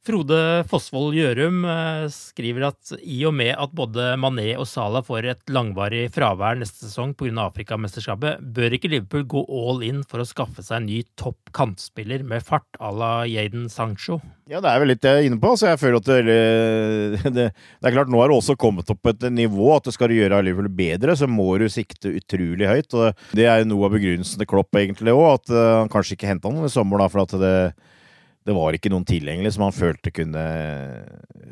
Frode Fossvold Gjørum eh, skriver at i og med at både Mané og Salah får et langvarig fravær neste sesong pga. Afrikamesterskapet, bør ikke Liverpool gå all in for å skaffe seg en ny topp kantspiller med fart à la Jaden Sancho? Ja, det er vel litt jeg er inne på. Så jeg føler at det, det, det er klart, nå har det også kommet opp et nivå at det skal gjøre Liverpool bedre, så må du sikte utrolig høyt. og Det er jo noe av begrunnelsen til Klopp egentlig òg, at eh, han kanskje ikke henta noen i sommer, da, for at det, det var ikke noen tilgjengelig som han følte kunne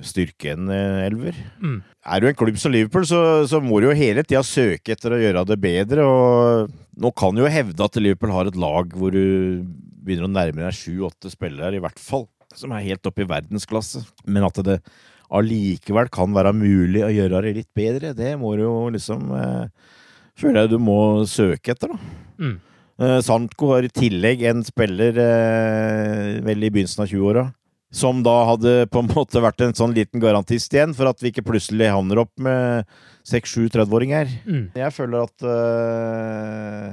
styrke en eh, elver. Mm. Er du en klubb som Liverpool, så, så må du jo hele tida søke etter å gjøre det bedre. og Nå kan du jo hevde at Liverpool har et lag hvor du begynner å nærme deg sju-åtte spillere, i hvert fall, som er helt oppe i verdensklasse. Men at det allikevel kan være mulig å gjøre det litt bedre, det må du jo liksom eh, Føler jeg du må søke etter, da. Mm. Sandko har i tillegg en spiller eh, vel i begynnelsen av 20-åra. Som da hadde på en måte vært en sånn liten garantist igjen, for at vi ikke plutselig havner opp med 6-7 30-åringer. Mm. Jeg føler at eh,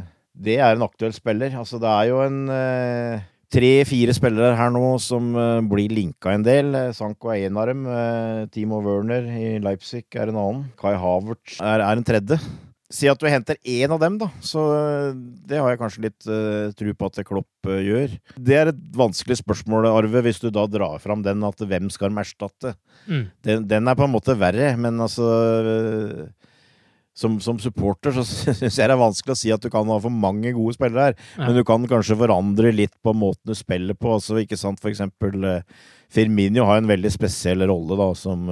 det er en aktuell spiller. Altså, det er jo en eh, tre-fire spillere her nå som uh, blir linka en del. Sanko er en av dem. Timo Werner i Leipzig er en annen. Kai Havertz er, er en tredje. Si at du henter én av dem, da. Så eh, det har jeg kanskje litt uh, tro på at Klopp uh, gjør. Det er et vanskelig spørsmål, Arve, hvis du da drar fram den at hvem skal de erstatte? Mm. Den, den er på en måte verre, men altså uh, som, som supporter så [LAUGHS] syns jeg det er vanskelig å si at du kan ha for mange gode spillere her. Ja. Men du kan kanskje forandre litt på måten du spiller på. Altså, ikke sant, for eksempel Firmino har en veldig spesiell rolle da, som,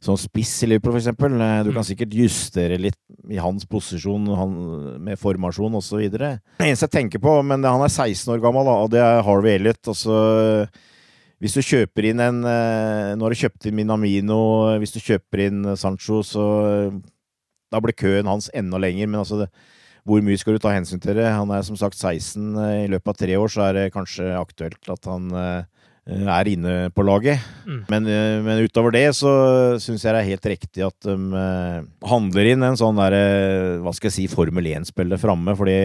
som spiss i Liverpool, eksempel. Eh, Du kan sikkert justere litt i hans posisjon han, med formasjon osv. Det eneste jeg tenker på, men han er 16 år gammel, og det er Harvey Elliot. Altså, hvis du kjøper inn en eh, Nå har du kjøpt inn Minamino, hvis du kjøper inn Sancho, så eh, da blir køen hans enda lenger. Men altså, det, hvor mye skal du ta hensyn til det? Han er som sagt 16. I løpet av tre år så er det kanskje aktuelt at han er inne på laget. Mm. Men, men, utover det så syns jeg det er helt riktig at de handler inn en sånn derre, hva skal jeg si, Formel 1-spiller framme. Fordi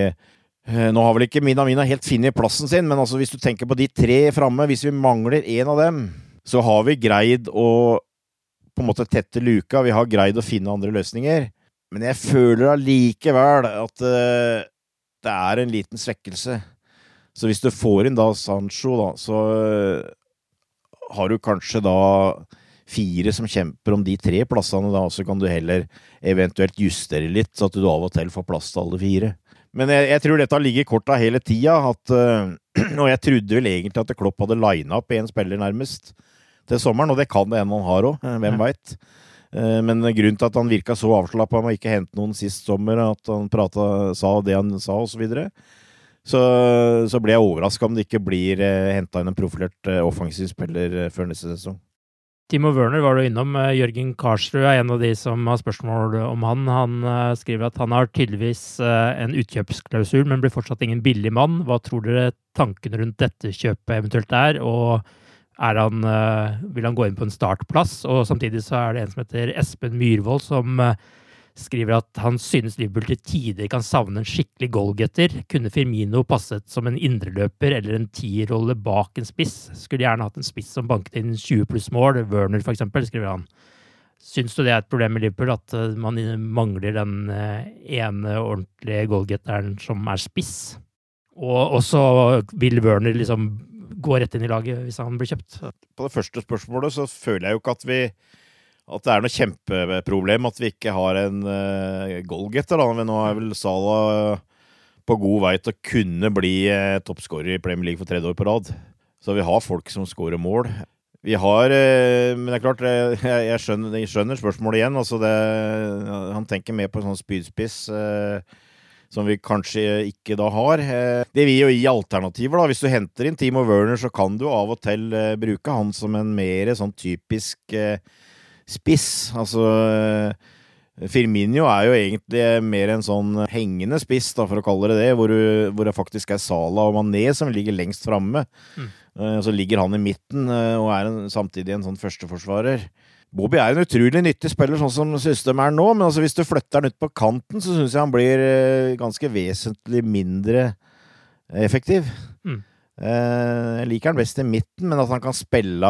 nå har vel ikke Mina Mina helt funnet plassen sin, men altså hvis du tenker på de tre framme, hvis vi mangler en av dem, så har vi greid å på en måte tette luka. Vi har greid å finne andre løsninger. Men jeg føler allikevel at det er en liten svekkelse. Så hvis du får inn da Sancho, da, så uh, har du kanskje da fire som kjemper om de tre plassene, da, så kan du heller eventuelt justere litt, så at du av og til får plass til alle fire. Men jeg, jeg tror dette ligger korta hele tida, at, uh, [CLEARS THROAT] og jeg trodde vel egentlig at Klopp hadde lina opp én spiller, nærmest, til sommeren, og det kan det en han har òg, hvem ja. veit. Eh, men grunnen til at han virka så avslappa med å ikke hente noen sist sommer, at han prata, sa det han sa, osv., så, så blir jeg overraska om det ikke blir eh, henta inn en profilert eh, offensiv spiller før neste sesong. Timo Werner var du innom. Jørgen Karsrud er en av de som har spørsmål om han. Han skriver at han har tydeligvis en utkjøpsklausul, men blir fortsatt ingen billig mann. Hva tror dere tankene rundt dette kjøpet eventuelt er? Og han, uh, vil han gå inn på en startplass. Og samtidig så er det en som heter Espen Myhrvold, som skriver at han synes Liverpool til tider kan savne en skikkelig goalgetter. Kunne Firmino passet som en indreløper eller en tierrolle bak en spiss? Skulle gjerne hatt en spiss som banket inn 20 pluss mål, Werner for eksempel, skriver han. Syns du det er et problem med Liverpool at uh, man mangler den ene ordentlige goalgetteren som er spiss? Og så vil Werner liksom gå rett inn i laget hvis han blir kjøpt. På det første spørsmålet så føler jeg jo ikke at vi at det er noe kjempeproblem at vi ikke har en uh, goalgetter. Nå er vel Salah på god vei til å kunne bli uh, toppskårer i Premier League for tredje år på rad. Så vi har folk som skårer mål. Vi har uh, Men det er klart, jeg, jeg, skjønner, jeg skjønner, spørsmålet igjen. altså det, Han tenker mer på en sånn spydspiss. Uh, som vi kanskje ikke da har. Eh, det vil jo gi alternativer, da. Hvis du henter inn Timo Werner, så kan du av og til eh, bruke han som en mer sånn typisk eh, spiss. Altså Firminio er jo egentlig mer en sånn hengende spiss, da, for å kalle det det, hvor, du, hvor det faktisk er Sala og Mané som ligger lengst framme. Mm. Så ligger han i midten og er en, samtidig en sånn førsteforsvarer. Bobby er en utrolig nyttig spiller, sånn som systemet er nå, men altså hvis du flytter han ut på kanten, så syns jeg han blir eh, ganske vesentlig mindre effektiv. Mm. Eh, jeg liker han best i midten, men at han kan spille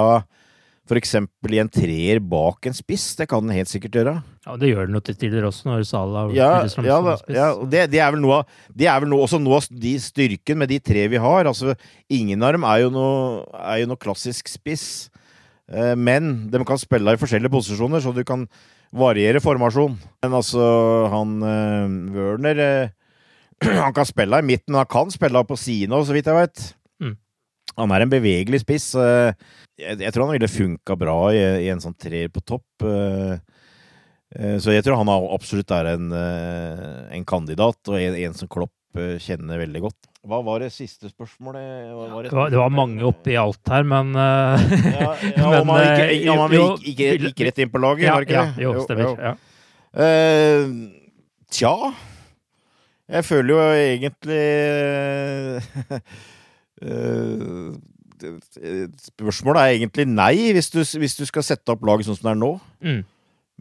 f.eks. i en treer bak en spiss, det kan den helt sikkert gjøre. Ja, Det gjør den jo til tider også, når Salah ja, ja, ja, det, det, er vel noe av, det er vel noe, også noe av de styrken med de tre vi har. Altså, ingen av dem er jo noe, er jo noe klassisk spiss. Eh, men de kan spille i forskjellige posisjoner, så du kan variere formasjon. Men altså, han uh, Werner uh, [CLEARS THROAT] Han kan spille i midten, han kan spille på sidene òg, så vidt jeg vet. Mm. Han er en bevegelig spiss. Uh, jeg, jeg, tror han ville funka bra i, i, en sånn treer på topp. så jeg tror han absolutt er en, en kandidat, og en, en som Klopp kjenner veldig godt. Hva var det siste spørsmålet? Var det, det, var, det, var, mange oppi alt her, men ja, ja, [LAUGHS] men, man gikk, eh, ja, man gikk, gikk, gikk, rett inn på laget, ja, var ikke det? Jo, stemmer. Jo. Uh, tja Jeg føler jo egentlig uh, [LAUGHS] Spørsmålet er egentlig nei, hvis du, hvis du, skal sette opp laget sånn som det er nå. Mm.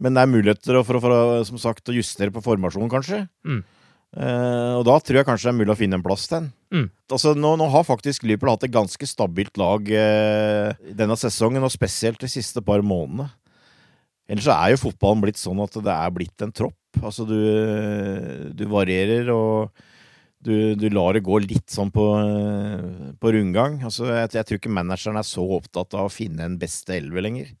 Men det er muligheter for, for, for, som sagt, å justere på formasjonen, kanskje. Mm. Uh, og da tror jeg kanskje det er mulig å finne en plass til den. Mm. Altså, nå, nå, har faktisk Liverpool hatt et ganske stabilt lag uh, denne sesongen, og spesielt de siste par månedene. Ellers så er jo fotballen blitt sånn at det er blitt en tropp. Altså, du, du varierer, og du, du, lar det gå litt sånn på, på rundgang. Altså, jeg, jeg, tror ikke manageren er så opptatt av å finne en beste elve lenger.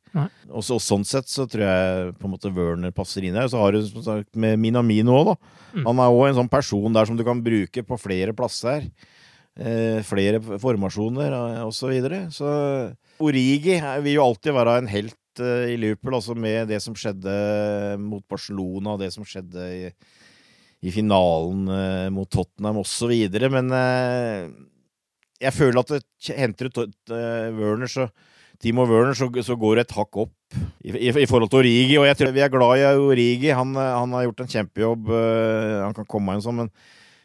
Og, så, sånn sett så tror jeg på en måte Werner passer inn her. Og så har du som sagt, med Minamino òg, da. Mm. Han er òg en sånn person der som du kan bruke på flere plasser. Eh, flere formasjoner og så videre. Så Origi vil jo alltid være en helt eh, i Liverpool, altså med det som skjedde mot Barcelona, og det som skjedde i i finalen eh, mot Tottenham osv. Men eh, jeg føler at det henter ut eh, Werner, så Timo Werner, så, så går det et hakk opp i, i, i, forhold til Origi. Og jeg tror vi er glad i Origi. Han, han har gjort en kjempejobb. Uh, han kan komme inn sånn, men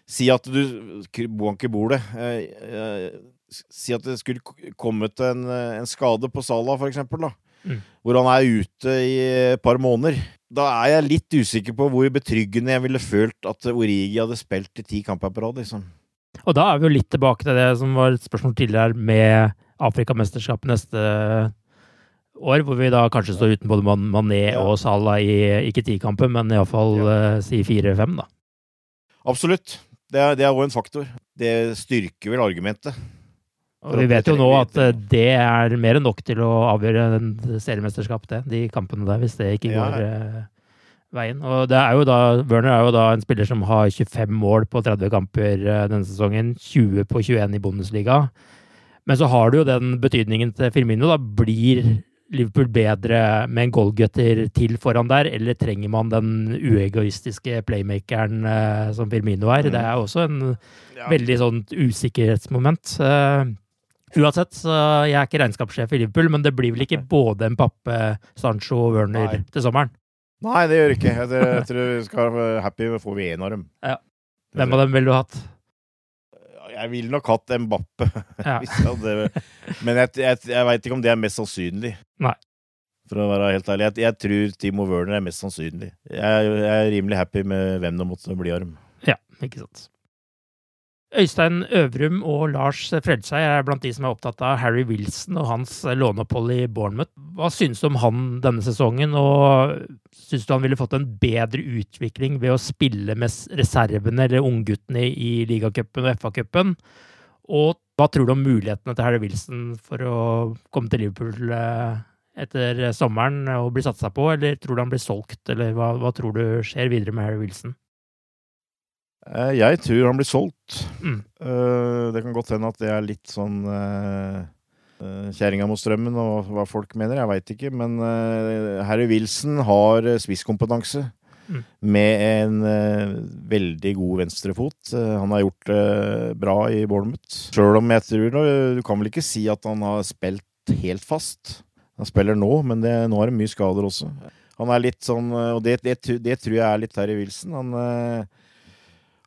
si at du Banker bordet. Uh, si at det skulle kommet en, en skade på Salah, for eksempel. Da. Mm. Hvor han er ute i et par måneder. Da er jeg litt usikker på hvor betryggende jeg ville følt at Origi hadde spilt i ti kamper på rad. Liksom. Og da er vi jo litt tilbake til det som var et spørsmål tidligere med Afrikamesterskapet neste år, hvor vi da kanskje står uten både Mané og Salah i ikke ti-kampen, men iallfall ja. uh, si fire-fem, da. Absolutt. Det er òg en faktor. Det styrker vel argumentet. Og vi vet jo nå at eh, det er mer enn nok til å avgjøre en seriemesterskap, det. De kampene der, hvis det ikke går ja. uh, veien. Og det er jo da, Werner er jo da en spiller som har 25 mål på 30 kamper uh, denne sesongen. 20 på 21 i Bundesliga. Men så har du jo den betydningen til Firmino. Da blir Liverpool bedre med en goalgutter til foran der, eller trenger man den uegoistiske playmakeren som Firmino er? Mm. Det er også en ja. veldig sånn usikkerhetsmoment. Uh, Uansett, så jeg er ikke regnskapssjef i Liverpool, men det blir vel ikke både en pappe, Sancho og Werner Nei. til sommeren? Nei, det gjør det ikke. Jeg, jeg tror vi skal være happy med å få vi én av dem. Ja. Hvem av dem ville du hatt? Jeg ville nok hatt Mbappe. [LAUGHS] Ja. men jeg, jeg, jeg veit ikke om det er mest sannsynlig. Nei. For å være helt ærlig. Jeg, jeg tror Timo Werner er mest sannsynlig. Jeg, er rimelig happy med hvem det måtte bli av dem. Ja, ikke sant. Øystein Øvrum og Lars Fredseid er blant de som er opptatt av Harry Wilson og hans låneopphold i Bournemouth. Hva synes du om han denne sesongen, og synes du han ville fått en bedre utvikling ved å spille med reservene eller ungguttene i ligacupen og FA-cupen? Og hva tror du om mulighetene til Harry Wilson for å komme til Liverpool eh, etter sommeren og bli satsa på, eller tror du han blir solgt, eller hva, hva tror du skjer videre med Harry Wilson? Eh, jeg tror han blir solgt. Mm. Eh, det kan godt hende at det er litt sånn uh, kjerringa mot strømmen og hva folk mener. Jeg veit ikke. Men Harry Wilson har spisskompetanse. Mm. Med en veldig god venstrefot. han har gjort det bra i Bournemouth. Sjøl om jeg tror Du kan vel ikke si at han har spilt helt fast. Han spiller nå, men det, nå er det mye skader også. Han er litt sånn Og det, det, det tror jeg er litt Harry Wilson. Han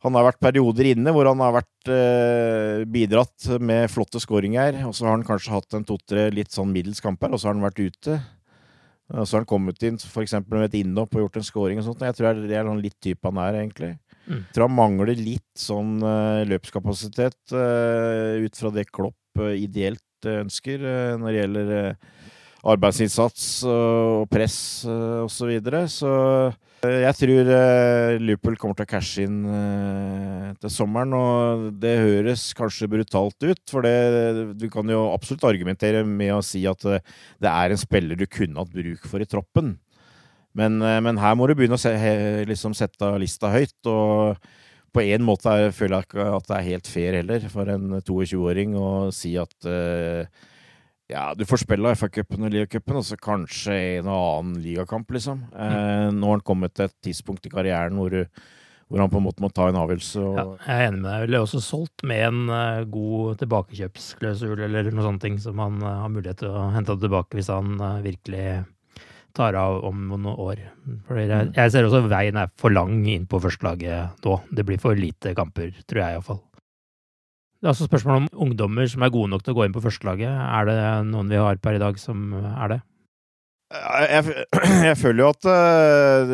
han har vært perioder inne hvor han har vært eh, bidratt med flotte skåringer. Og så har han kanskje hatt en to-tre litt sånn middels kamper, og så har han vært ute. Og så har han kommet inn f.eks. med et innhopp og gjort en scoring og sånt. Jeg tror det er sånn litt type han er, egentlig. Mm. Tror han mangler litt sånn uh, løpskapasitet uh, ut fra det Klopp uh, ideelt ønsker når det gjelder arbeidsinnsats og press osv. Så, videre. så jeg tror uh, Liverpool kommer til å cashe inn uh, til sommeren. Og det høres kanskje brutalt ut, for det, du kan jo absolutt argumentere med å si at uh, det er en spiller du kunne hatt bruk for i troppen. Men, men her må du begynne å se, liksom sette lista høyt. Og på en måte er, føler jeg ikke at det er helt fair heller for en 22-åring å si at ja, du får spille FA-cupen og ligacupen, og så kanskje en og annen ligakamp, liksom. Mm. Eh, nå har han kommet til et tidspunkt i karrieren hvor, hvor, han på en måte må ta en avgjørelse. Og... Ja, jeg er enig med deg. Ville også solgt med en uh, god tilbakekjøpsklausul eller noe sånt ting, som han uh, har mulighet til å hente tilbake hvis han uh, virkelig tar av om noen år. Fordi jeg, mm. jeg ser også veien er for lang inn på førstelaget nå. Det blir for lite kamper, tror jeg iallfall. Det er også spørsmål om ungdommer som er gode nok til å gå inn på førstelaget. Er det noen vi har per i dag som er det? Jeg, [CLEARS THROAT] jeg føler jo at uh,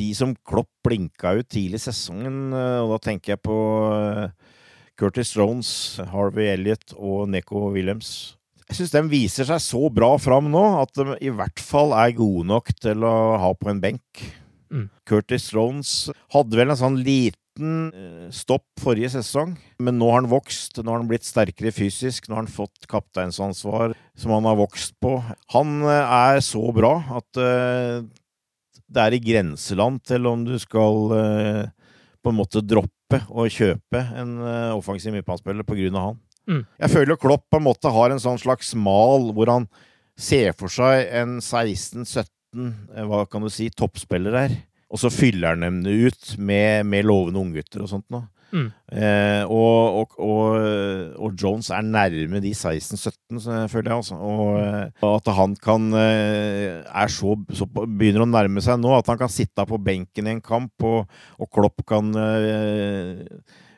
de som Klopp blinka ut tidlig i sesongen, uh, og da tenker jeg på uh, Curtis Jones, Harvey Elliot og Neko Williams Jeg syns de viser seg så bra fram nå at de i hvert fall er gode nok til å ha på en benk. Mm. Curtis Jones hadde vel en sånn liten eh, stopp forrige sesong, men nå har han vokst. Nå har han blitt sterkere fysisk. Nå har han fått kapteinsansvar som han har vokst på. Han eh, er så bra at uh, det er i grenseland til om du skal på en måte droppe å kjøpe en offensiv midtbanespiller på grunn av han. Mm. Jeg føler Klopp på en måte har en sånn slags mal hvor han ser for seg en 16-17 hva kan du si, toppspiller her. Og så fyller han dem ut med, med lovende unggutter og sånt noe. Mm. Eh, og, og, og, og, Jones er nærme de 16-17, føler jeg. Altså. Og, og at han kan er så, så, begynner å nærme seg nå at han kan sitte på benken i en kamp, og, Klopp kan eh,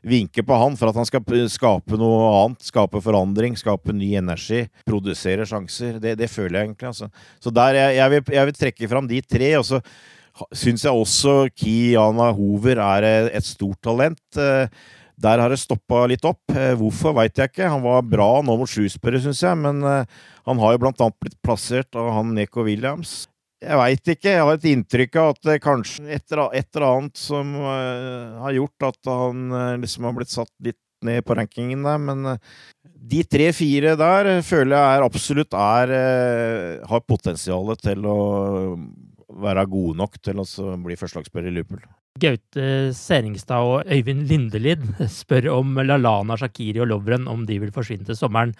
vinke på han for at han skal skape noe annet. Skape forandring, skape ny energi, produsere sjanser. Det, det føler jeg egentlig. Altså. Så der, jeg, jeg, vil, jeg vil trekke fram de tre. og så syns jeg også Kiana Hover er et stort talent. Eh, der har det stoppa litt opp. Eh, hvorfor veit jeg ikke. Han var bra nå mot Shrewsbury, syns jeg, men eh, han har jo blant annet blitt plassert av han Neko Williams. Jeg veit ikke. Jeg har et inntrykk av at det kanskje et, eller annet som har gjort at han liksom har blitt satt litt ned på rankingen der, men de tre-fire der føler jeg er absolutt er, har potensial til å være gode nok til å bli førstelagsspiller i Liverpool. Gaute Seringstad og Øyvind Lindelid spør om Lalana, Shakiri og Lovren om de vil forsvinne til sommeren,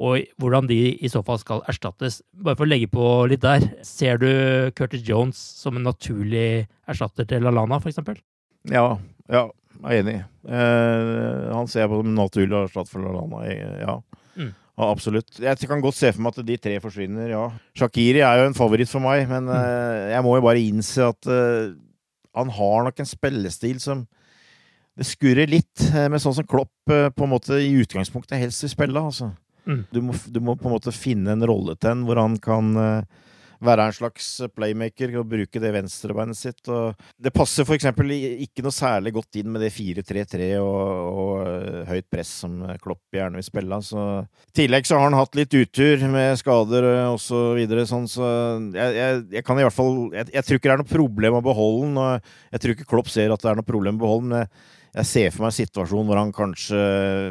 og hvordan de i så fall skal erstattes. Bare for å legge på litt der, ser du Curtis Jones som en naturlig erstatter til Lalana, f.eks.? Ja, ja, jeg er enig. Eh, han ser jeg på som naturlig erstatter for Lalana. Ja. Mm. Ja, absolutt. Jeg kan godt se for meg at de tre forsvinner, ja. Shakiri er jo en favoritt for meg, men uh, jeg må jo bare innse at uh, han har nok en spillestil som Det skurrer litt uh, med sånn som Klopp på en måte i utgangspunktet helst vil spille. Altså. Mm. Du, må, du, må, på en måte finne en rolle til en hvor han kan være en slags playmaker og bruke det venstrebeinet sitt. Og det passer f.eks. ikke noe særlig godt inn med det 4-3-3 og, og, eh, høyt press som Klopp gjerne vil spille. Så. I tillegg så har han hatt litt utur med skader og så videre, sånn, så jeg, jeg, jeg, kan i hvert fall jeg, jeg, tror ikke det er noe problem å beholde den, og jeg tror ikke Klopp ser at det er noe problem å beholde den. Jeg ser for meg en situasjon hvor han kanskje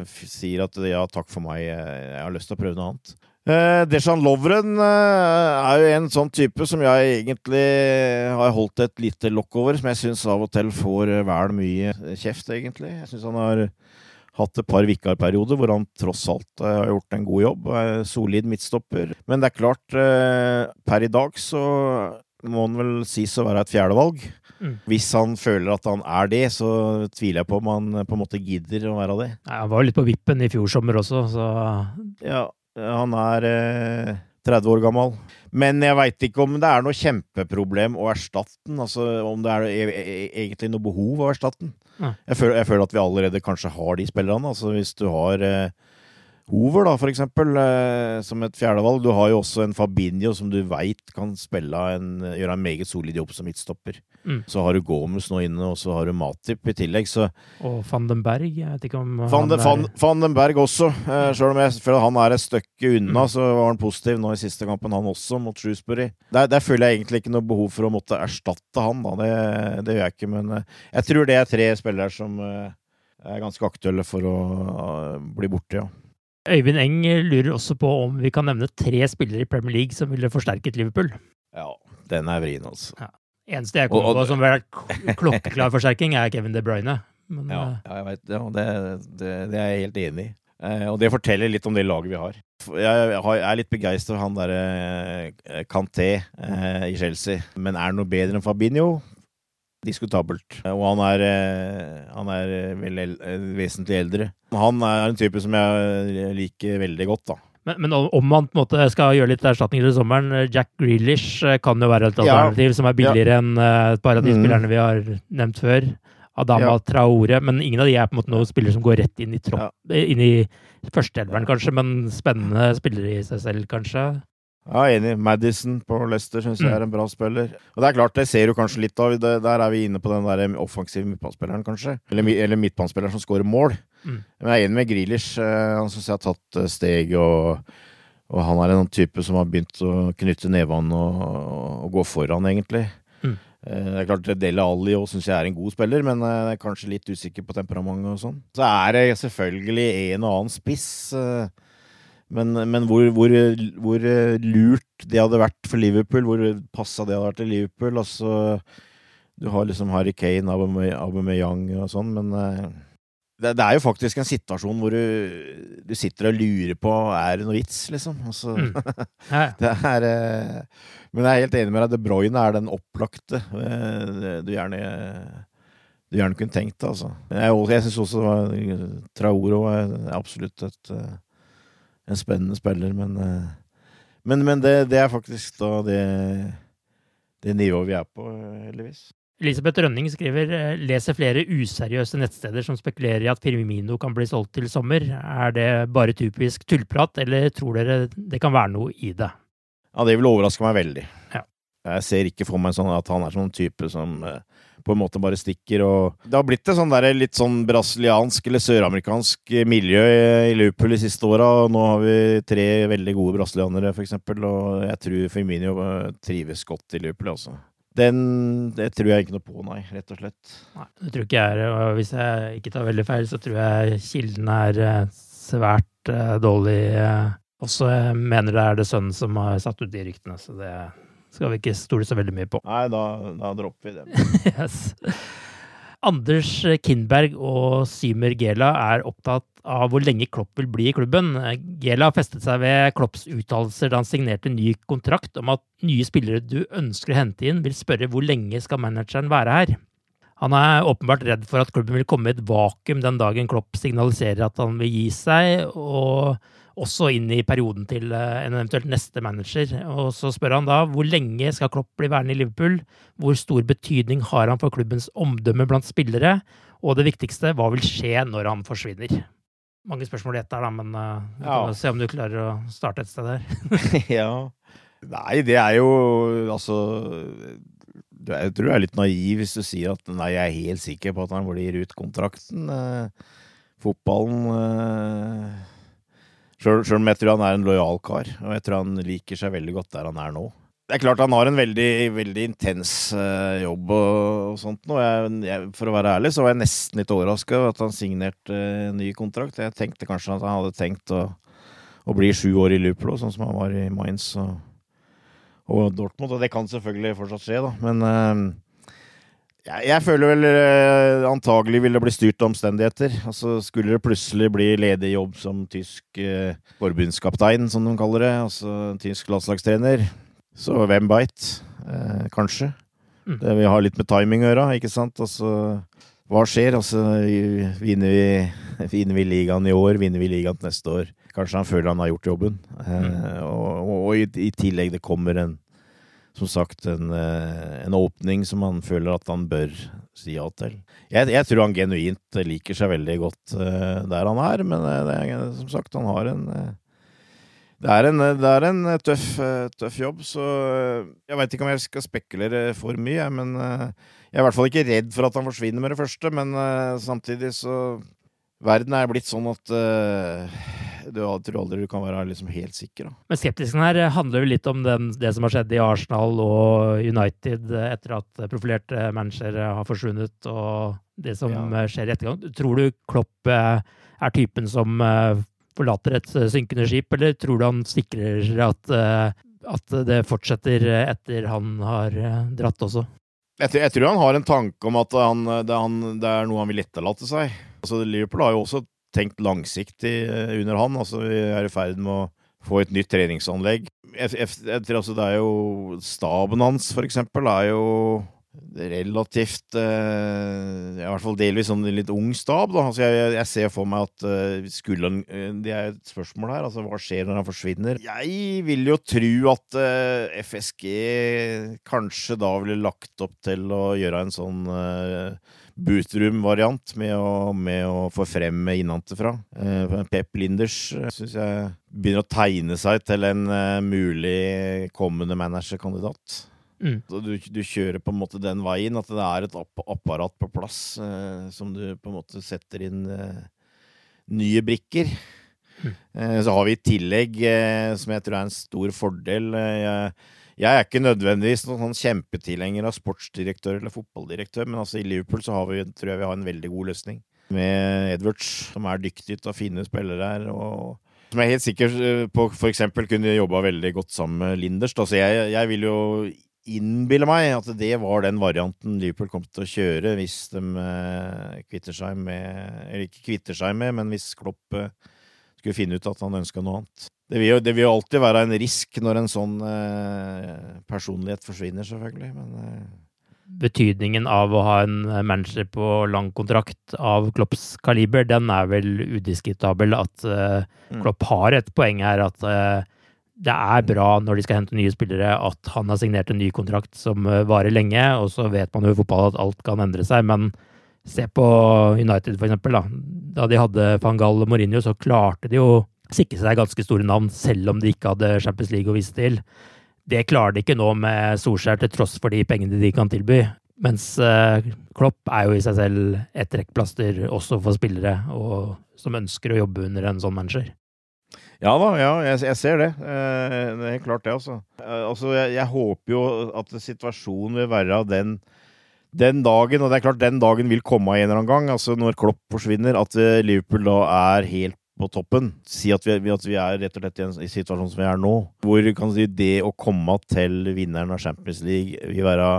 sier at ja, takk for meg, jeg har lyst til å prøve noe annet. Uh, Deshan Lovren uh, er jo en sånn type som jeg egentlig har holdt et lite lokk over, som jeg syns av og til får uh, vel mye kjeft, egentlig. Jeg syns han har hatt et par vikarperioder hvor han tross alt har gjort en god jobb. Er solid midtstopper. Men det er klart, per i dag så må han vel sies å være et fjerdevalg. Mm. Hvis han føler at han er det, så tviler jeg på om han på en måte gidder å være det. Nei, han var jo litt på vippen i fjor sommer også, så Ja, han er eh, 30 år gammel. Men jeg veit ikke om det er noe kjempeproblem å erstatte den. Altså om det er e, e, e, egentlig noe behov å erstatte den. Jeg, føler, jeg, føler, at vi allerede kanskje har de spillerne. Altså hvis du har eh, Hover, da, for eksempel, eh, som et fjerdevalg. Du har jo også en Fabinho som du veit kan spille en, gjøre en meget solid jobb som midtstopper. Mm. Så har du Gomez nå inne, og så har du Matip i tillegg, så Og van den Berg? Jeg vet ikke om Van, de, van, van den Berg også. Eh, Sjøl om jeg føler han er et stykke unna, mm. så var han positiv nå i siste kampen, han også, mot Shrewsbury. Der, der, føler jeg egentlig ikke noe behov for å måtte erstatte han, da. Det, det gjør jeg ikke, men eh, jeg tror det er tre spillere som eh, er ganske aktuelle for å bli borte, ja. Øyvind Eng lurer også på om vi kan nevne tre spillere i Premier League som ville forsterket Liverpool. Ja, den er vrien, altså. Ja. Eneste jeg kommer på som vil være klokkeklar forsterking, er Kevin De Bruyne. Men, ja, eh, ja, jeg vet, ja det, det, det, er jeg helt enig i. Eh, og det forteller litt om det laget vi har. Jeg, jeg er litt begeistra for han derre eh, Kanté eh, i Chelsea. Men er han noe bedre enn Fabinho? Diskutabelt. Og han er, eh, han er eh, vel eh, vesentlig eldre. Han er en type som jeg liker veldig godt, da. Men, men, om man på en måte skal gjøre litt erstatninger til sommeren Jack Grealish kan jo være et alternativ ja. som er billigere ja. enn et par av de mm. spillerne vi har nevnt før. Adama ja. Traore. Men ingen av de er på en måte noen spillere som går rett inn i, tropp, inn i førsteelveren, kanskje. Men spennende spillere i seg selv, kanskje. Ja, enig. Madison på Leicester syns jeg mm. er en bra spiller. Og det er klart, det ser du kanskje litt av. Det, der er vi inne på den der offensive midtbanespilleren, kanskje. Eller, eller midtbanespilleren som skårer mål. Mm. Men jeg er enig med Grealish. Eh, han syns jeg har tatt eh, steg, og, og, han er en type som har begynt å knytte nevene og, og, gå foran, egentlig. Mm. Eh, det er klart, Dele Alli syns jeg er en god spiller, men jeg er kanskje litt usikker på temperamentet og sånn. Så er det selvfølgelig en og annen spiss. Men, men hvor, hvor, hvor, lurt det hadde vært for Liverpool, hvor passa det hadde vært til Liverpool altså, Du har liksom Harry Kane, Aubameyang og sånn, men eh, det, det, er jo faktisk en situasjon hvor du, du, sitter og lurer på Er det noe vits, liksom. Altså, mm. [LAUGHS] det er, eh, men jeg er helt enig med deg. De Bruyne er den opplagte eh, du gjerne du gjerne kunne tenkt deg, altså. Jeg, jeg syns også Traoro er absolutt et, en spennende spiller, men Men, men det, det, er faktisk da det, det nivået vi er på, heldigvis. Elisabeth Rønning skriver leser flere useriøse nettsteder som spekulerer i at Firmino kan bli solgt til sommer. Er det bare typisk tullprat, eller tror dere det kan være noe i det? Ja, det vil overraske meg veldig. Ja. Jeg ser ikke for meg sånn at han er sånn type som eh, på en måte bare stikker og Det har blitt et sånn litt sånn brasiliansk eller søramerikansk miljø i Liverpool de siste åra. Nå har vi tre veldig gode brasilianere, eksempel, og jeg tror Firmino trives godt i Liverpool, altså. Den det tror jeg ikke noe på, nei, rett og slett. Nei, det tror ikke jeg er, og Hvis jeg ikke tar veldig feil, så tror jeg kilden er eh, svært uh, dårlig. Også jeg mener det er det sønnen som har satt ut de ryktene, så det skal vi ikke stole så veldig mye på. Nei, da, da dropper vi det. [LAUGHS] yes. Anders Kindberg og Symer Gela er opptatt av hvor lenge Klopp vil bli i klubben. Gela festet seg ved Klopps uttalelser da han signerte ny kontrakt om at nye spillere du ønsker å hente inn, vil spørre hvor lenge skal manageren være her. Han er åpenbart redd for at klubben vil komme i et vakuum den dagen Klopp signaliserer at han vil gi seg, og også inn i perioden til eh, en eventuelt neste manager. Og så spør han da hvor lenge skal Klopp bli værende i Liverpool? Hvor stor betydning har han for klubbens omdømme blant spillere? Og det viktigste, hva vil skje når han forsvinner? Mange spørsmål i ett der, da, men uh, vi kan ja. se om du klarer å starte et sted der. [LAUGHS] [LAUGHS] ja. Nei, det er jo altså Jeg tror du er litt naiv hvis du sier at nei, jeg er helt sikker på at han blir ut kontrakten. Uh, fotballen uh, Sjøl om jeg tror han er en lojal kar, og jeg tror han liker seg veldig godt der han er nå. Det er klart han har en veldig, veldig intens uh, jobb og, og, sånt nå. Jeg, jeg, for å være ærlig så var jeg nesten litt overraska over at han signerte uh, ny kontrakt. Jeg tenkte kanskje at han hadde tenkt å, å bli sju år i Luplo, sånn som han var i Mainz og, og Dortmund. Og det kan selvfølgelig fortsatt skje, da. Men uh, jeg, jeg, føler vel eh, antagelig vil det bli styrt av omstendigheter. Altså Skulle det plutselig bli ledig jobb som tysk eh, forbundskaptein, som de kaller det, altså tysk landslagstrener, så hvem veit? Eh, kanskje. Mm. Det vil ha litt med timing å gjøre, ikke sant? Altså, hva skjer? Altså, vinner vi, [LAUGHS] vinner vi ligaen i år? Vinner vi ligaen neste år? Kanskje han føler han har gjort jobben. Eh, mm. og, og, og i, i tillegg det kommer en som sagt en, eh, en, åpning som han føler at han bør si ja til. Jeg, jeg tror han genuint liker seg veldig godt uh, der han er, men uh, det som sagt, han har en det er en, det er en tøff, tøff, jobb, så jeg veit ikke om jeg skal spekulere for mye. Men jeg er i hvert fall ikke redd for at han forsvinner med det første. Men samtidig så Verden er blitt sånn at du tror aldri du kan være liksom helt sikker. Da. Men skeptisken her handler jo litt om den, det som har skjedd i Arsenal og United etter at profilerte managere har forsvunnet, og det som ja. skjer i ettergang. Tror du Klopp eh, er typen som eh, forlater et synkende skip, eller tror du han sikrer at, eh, at det fortsetter etter han har dratt også? Jeg, jeg, tror han har en tanke om at han, det, han, det, er noe han vil etterlate seg. Altså, Liverpool har jo også tenkt langsiktig eh, under han. Altså, vi er i ferd med å få et nytt treningsanlegg. Tror altså det er jo Staben hans, for eksempel, er jo relativt eh, I hvert fall delvis sånn litt ung stab. Da. Altså jeg, jeg, ser for meg at eh, skulle han Det er et spørsmål her. Altså, hva skjer når han forsvinner? Jeg vil jo tro at eh, FSG kanskje da ville lagt opp til å gjøre en sånn uh, bootroom-variant med, med, å få frem innenfra. Uh, Pep Linders uh, syns jeg begynner å tegne seg til en uh, mulig kommende managerkandidat. Mm. Du, du, kjører på en måte den veien, at det er et apparat på plass eh, som du på en måte setter inn nye brikker. Mm. så har vi i tillegg, som jeg tror er en stor fordel jeg, jeg er ikke nødvendigvis noen sånn kjempetilhenger av sportsdirektør eller fotballdirektør, men altså i Liverpool så vi, tror jeg vi har en veldig god løsning. Med Edwards, som er dyktig til å finne spillere her. og som jeg helt sikker eh, på f.eks. kunne jobba veldig godt sammen med Linders. Altså jeg, jeg vil jo innbille meg at det var den varianten Liverpool kom til å kjøre hvis de eh, kvitter seg med Eller ikke kvitter seg med, men hvis Klopp eh, skulle finne ut at han ønska noe annet. Det vil, jo, det vil, jo, alltid være en risk når en sånn eh, personlighet forsvinner, selvfølgelig. Men eh, betydningen av å ha en manager på lang kontrakt av Klopps kaliber, den er vel udiskutabel. At eh, Klopp har et poeng her. At uh, det er bra når de skal hente nye spillere, at han har signert en ny kontrakt som uh, varer lenge. Og så vet man jo i fotball at alt kan endre seg, men se på United, for eksempel. Da, da de hadde van Gaal og Mourinho, så klarte de jo sikre seg ganske store navn, selv om de ikke hadde Champions League å vise til. Det klarer de ikke nå med Solskjær, til tross for de pengene de kan tilby. Mens uh, Klopp er jo i seg selv et trekkplaster også for spillere og, som ønsker å jobbe under en sånn manager. Ja da, ja, jeg, jeg ser det. Eh, det er helt klart det, altså. Eh, altså jeg, jeg, håper jo at situasjonen vil være den, den dagen, og det er klart den dagen vil komme en eller annen gang, altså når Klopp forsvinner, at Liverpool da er helt på toppen. Si at vi, at vi, er rett og slett i en situasjon som vi er nå, hvor kan si, det å komme til vinneren av Champions League vil være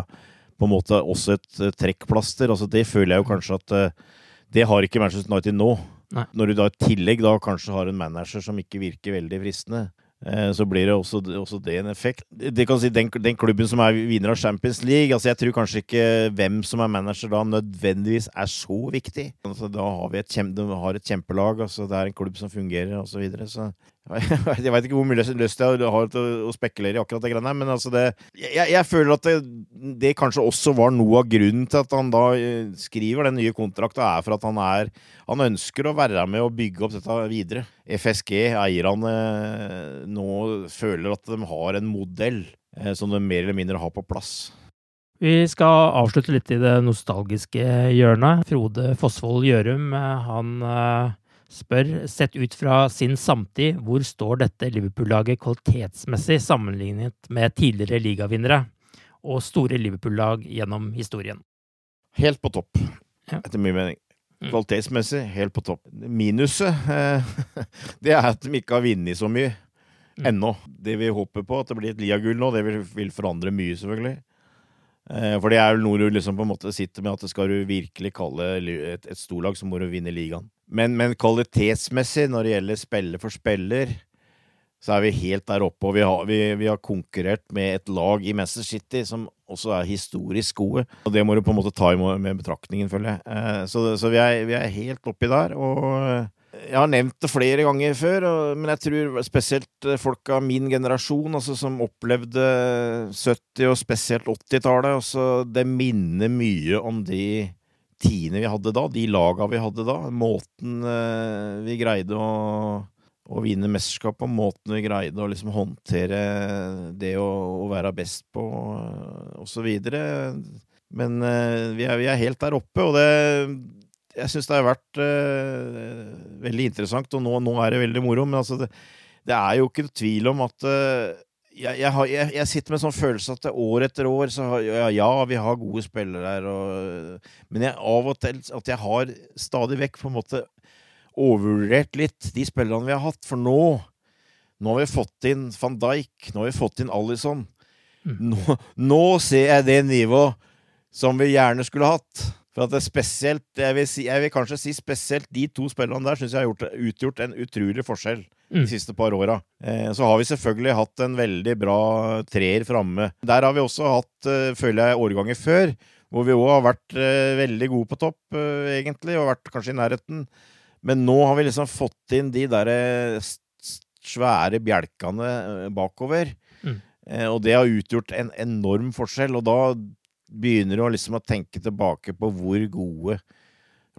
på en måte også et trekkplaster. Altså, det føler jeg jo kanskje at uh, det har ikke Manchester United nå. Nei. Når du da i tillegg da kanskje har en manager som ikke virker veldig fristende. Eh, så blir det også, også det en effekt. Det kan si, den, den, klubben som er vinner av Champions League altså Jeg tror kanskje ikke hvem som er manager da nødvendigvis er så viktig. Altså, da har vi et, kjem, har et kjempelag. Altså, det er en klubb som fungerer osv. Så, videre, så [LAUGHS] jeg veit ikke hvor mye lyst jeg har til å spekulere i akkurat det greiene men altså det, jeg, jeg, føler at det, det, kanskje også var noe av grunnen til at han da eh, skriver den nye kontrakten, er for at han er Han ønsker å være med og bygge opp dette videre. FSG, eierne, nå føler at de har en modell eh, som de mer eller mindre har på plass. Vi skal avslutte litt i det nostalgiske hjørnet. Frode Fosvold Gjørum, eh, han spør, sett ut fra sin samtid, hvor står dette Liverpool-laget kvalitetsmessig sammenlignet med tidligere ligavinnere og store Liverpool-lag gjennom historien? Helt på topp, etter min mening. Mm. Kvalitetsmessig helt på topp. Minuset, eh, [LAUGHS] det er at de ikke har vunnet så mye mm. ennå. Det vi håper på, at det blir et ligagull nå, det vil forandre mye, selvfølgelig. Eh, for det er vel noe du liksom på en måte sitter med, at det skal du virkelig kalle et, et storlag, så må du vinne ligaen. Men, men, kvalitetsmessig, når det gjelder spiller for spiller, så er vi helt der oppe. Og vi har, vi, vi har konkurrert med et lag i Manchester City som også er historisk gode. Og det må du på en måte ta med betraktningen, føler jeg. Eh, så, så vi, er, vi, er, helt oppi der. Og jeg har nevnt det flere ganger før, men jeg tror spesielt eh, folk av min generasjon, altså som opplevde 70- og spesielt 80-tallet, altså det minner mye om de tidene vi hadde da, de laga vi hadde da. Måten eh, vi greide å, å vinne mesterskap på, måten vi greide å liksom håndtere det å, å være best på, videre. Men eh, vi er, vi er helt der oppe, og det jeg syns det har vært uh, veldig interessant, og nå, nå, er det veldig moro. Men altså, det, det, er jo ikke tvil om at uh, jeg, jeg, har, jeg, jeg, sitter med en sånn følelse at år etter år så har, ja, ja, vi har gode spillere her, og, men av og til at jeg har stadig vekk på en måte overvurdert litt de spillerne vi har hatt. For nå nå har vi fått inn van Dijk, nå har vi fått inn Alison. Mm. Nå, nå ser jeg det nivået som vi gjerne skulle hatt. For at det er spesielt, jeg vil, si, jeg vil, kanskje si spesielt de to spillerne der syns jeg har gjort, utgjort en utrolig forskjell mm. de siste par åra. Eh, så har vi selvfølgelig hatt en veldig bra treer framme. Der har vi også hatt, eh, føler jeg, årganger før, hvor vi òg har vært eh, veldig gode på topp, egentlig, og vært kanskje i nærheten. Men nå har vi liksom fått inn de derre svære bjelkene bakover. Mm. og det har utgjort en enorm forskjell, og da begynner å liksom å tenke tilbake på hvor gode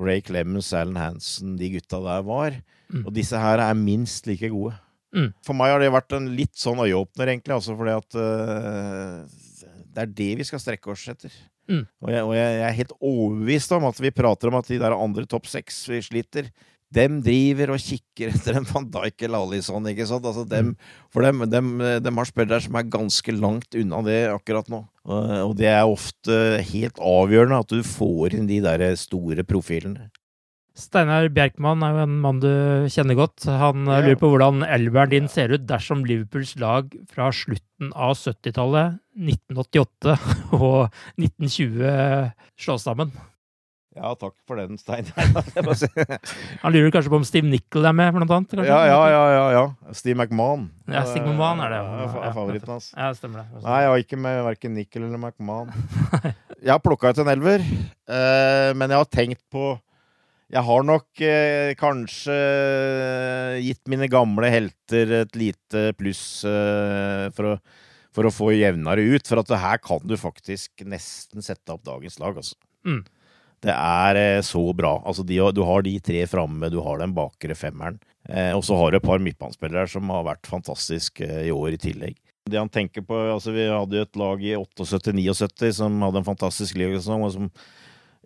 Ray Clemens, Alan Hansen, de gutta der var. Mm. Og disse her er minst like gode. Mm. For meg har det vært en litt sånn øyeåpner, egentlig, altså fordi at uh, det er det vi skal strekke oss etter. Mm. Og, jeg, og jeg, jeg, er helt overbevist om at vi prater om at de der andre topp seks sliter, dem driver og kikker etter en van Dijk eller Alison, ikke sant? Altså dem, for dem, dem, dem har spillere som er ganske langt unna det akkurat nå. Og det er ofte helt avgjørende at du får inn de der store profilene. Steinar Bjerkman er jo en mann du kjenner godt. Han ja. lurer på hvordan elveren din ser ut dersom Liverpools lag fra slutten av 70-tallet, 1988 [LAUGHS] og 1920 slås sammen. Ja, takk for den, Stein. [LAUGHS] [LAUGHS] Han lurer kanskje på om Steve Nickel er med, blant annet? Ja, ja, ja, ja, ja. Steve McMahon. Ja, Steve McMahon er det. Ja, er favoritten hans. Ja, stemmer det. Nei, jeg har ikke med verken Nickel eller McMahon. [LAUGHS] Jeg har plukka ut en elver, eh, men jeg har tenkt på Jeg har nok eh, kanskje gitt mine gamle helter et lite pluss eh, for, å, for å få jevnere ut. For at her kan du faktisk nesten sette opp dagens lag, altså. Mm. Det er eh, så bra. Altså, de, du har de tre framme, du har den bakre femmeren. Eh, og så har du et par midtbanespillere som har vært fantastiske eh, i år i tillegg. Det han tenker på, altså Vi hadde jo et lag i 78-79 som hadde en fantastisk ligasesong, og som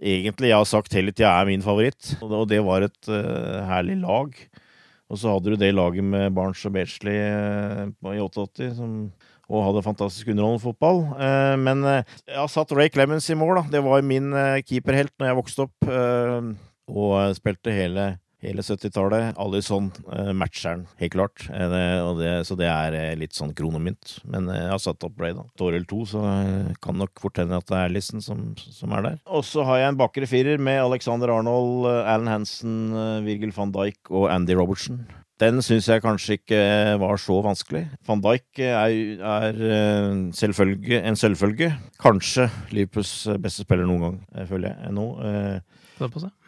egentlig jeg har sagt hele tida er min favoritt. Og det var et uh, herlig lag. Og så hadde du det laget med Barents og Bechley uh, i 88, som og hadde fantastisk underholdende fotball. Uh, men jeg har satt Ray Clemens i mål. da. Det var min keeperhelt når jeg vokste opp. og spilte hele hele 70-tallet. Alison matcher den, helt klart. Det, så det er litt sånn kronomynt. Men jeg har satt opp Ray, da. Torel 2, så kan nok fort hende at det er Listen som, som, er der. Og så har jeg en bakre firer med Alexander Arnold, Alan Hansen, Virgil van Dijk og Andy Robertson. Den syns jeg kanskje ikke var så vanskelig. Van Dijk er, er selvfølge, en selvfølge. Kanskje Liverpools beste spiller noen gang, føler jeg nå.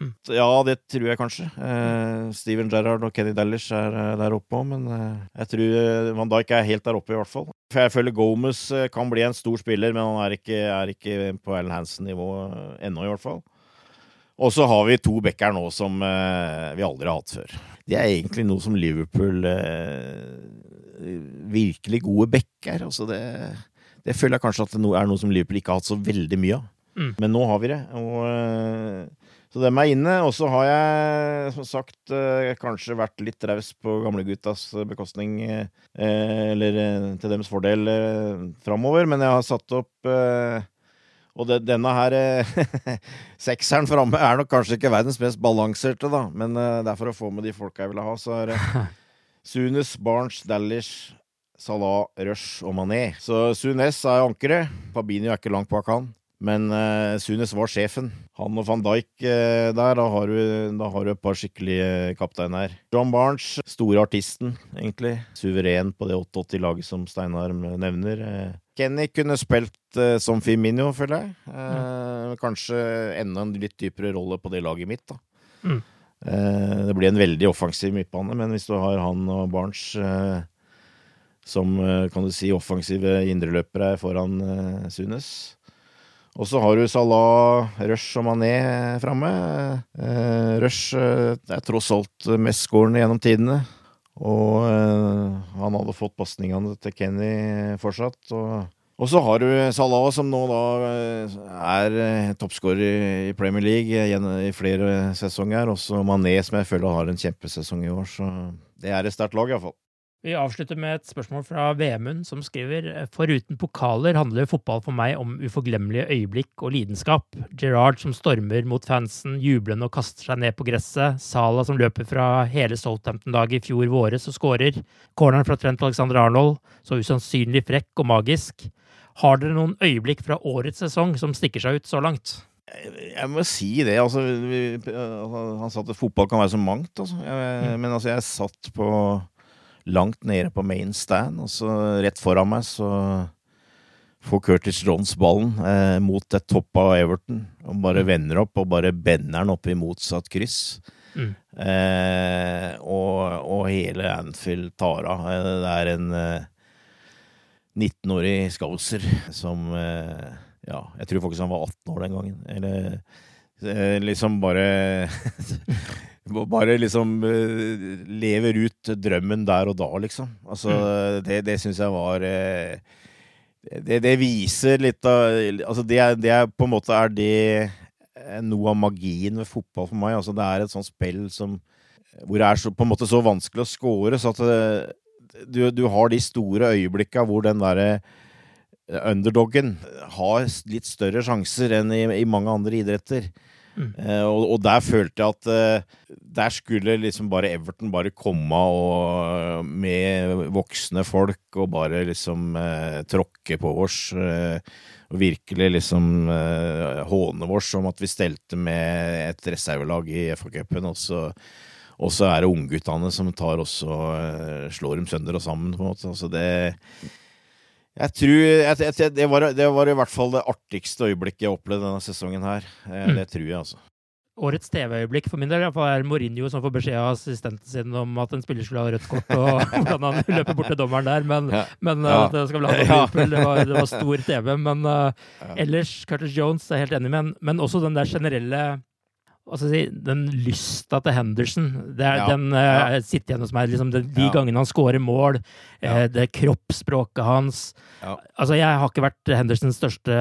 Mm. Ja, det tror jeg kanskje. Eh, Steven Gerrard og Kenny Dallish er eh, der oppe òg, men eh, jeg tror eh, Van Dijk er helt der oppe, i hvert fall. For jeg føler Gomez eh, kan bli en stor spiller, men han er ikke, er ikke på Allen Hansen-nivå ennå, i hvert fall. Og så har vi to backer nå som eh, vi aldri har hatt før. De er egentlig noe som Liverpool Virkelig gode backer. Altså det, det føler jeg kanskje at det er noe som Liverpool ikke har hatt så veldig mye av. Mm. Men nå har vi det. Og så dem er inne. Og så har jeg som sagt eh, kanskje vært litt raus på gamleguttas bekostning, eh, eller eh, til deres fordel framover, men jeg har satt opp og det, denne her [LAUGHS] sekseren framme er nok kanskje ikke verdens mest balanserte, da, men det er for å få med de folka jeg vil ha. Så er det [LAUGHS] Sunes, Barnes, Dallish, Salah, Rush og Mané. Så Sunes er ankeret. Fabinho er ikke langt bak han. Men uh, Sunes var sjefen. Han og van Dijk uh, der, da har, du, da har, du, et par skikkelige kapteiner. John Barnes, store artisten, egentlig. Suveren på det 88-laget som Steinar nevner. Uh, Kenny kunne spilt som Firmino, føler jeg. Mm. Kanskje enda en litt dypere rolle på det laget mitt, da. Mm. det blir en veldig offensiv midtbane, men hvis du har han og Barnes som kan du si offensive indreløpere foran Sunes og så har du Salah, Rush og Mané framme. Eh, Rush eh, er tross alt mestskårende gjennom tidene. Og eh, han hadde fått pasningene til Kenny fortsatt. Og, og, så har du Salah, som nå da eh, er eh, toppskårer i Premier League i flere sesonger. Og så Mané, som jeg føler har en kjempesesong i år. Så det er et sterkt lag, iallfall. Vi avslutter med et spørsmål fra Vemund, som skriver Foruten pokaler handler fotball for meg om uforglemmelige øyeblikk og lidenskap. Gerard som stormer mot fansen, jublende og kaster seg ned på gresset. Sala som løper fra hele Southampton-daget i fjor våres og skårer. Corneren fra Trent Alexander Arnold, så usannsynlig frekk og magisk. Har dere noen øyeblikk fra årets sesong som stikker seg ut så langt? Jeg må si det. Altså, vi, altså, han sa at fotball kan være så mangt. Altså. Jeg, mm. Men altså, jeg satt på langt nede på main stand, og så rett foran meg så får Curtis Jones ballen eh, mot et topp av Everton, og bare mm. vender opp og bare bender den opp i motsatt kryss. Mm. Eh, og, og, hele Anfield tar av. Eh, det er en eh, 19-årig scouser som eh, Ja, jeg tror faktisk han var 18 år den gangen. Eller liksom bare [LAUGHS] Bare liksom uh, lever ut drømmen der og da, liksom. Altså, mm. det, det syns jeg var uh, det, det, viser litt av Altså, det er, det er, på en måte er det eh, noe av magien ved fotball for meg. Altså, det er et sånt spill som Hvor det er så, på en måte så vanskelig å score, så at du, du har de store øyeblikka hvor den derre underdoggen har litt større sjanser enn i, i mange andre idretter. Mm. Uh, og, og, der følte jeg at uh, der skulle liksom bare Everton bare komme og, med voksne folk og bare liksom uh, tråkke på oss. og virkelig liksom håne oss om at vi stelte med et reservelag i FA-cupen. Og og så er det ungguttene som tar også slår dem sønder og sammen, på en måte. Altså det Jeg tror jeg, jeg, det, var, det, var, i hvert fall det artigste øyeblikket jeg opplevde denne sesongen her. Mm. Det tror jeg, altså. Årets TV-øyeblikk for min del er Mourinho som får beskjed av assistenten sin om at en spiller skulle ha rødt kort, og [LAUGHS] hvordan han løper bort til dommeren der. Men, ja. men ja. det ha det var, det var stor [LAUGHS] TV. Men uh, ellers, Curtis Jones er helt enig med, men også den der generelle altså, den lysta til Henderson, det er, ja, den uh, sitter igjen hos meg. Liksom, de, de ja. gangene han scorer mål, uh, det kroppsspråket hans. Altså, jeg har ikke vært Hendersons største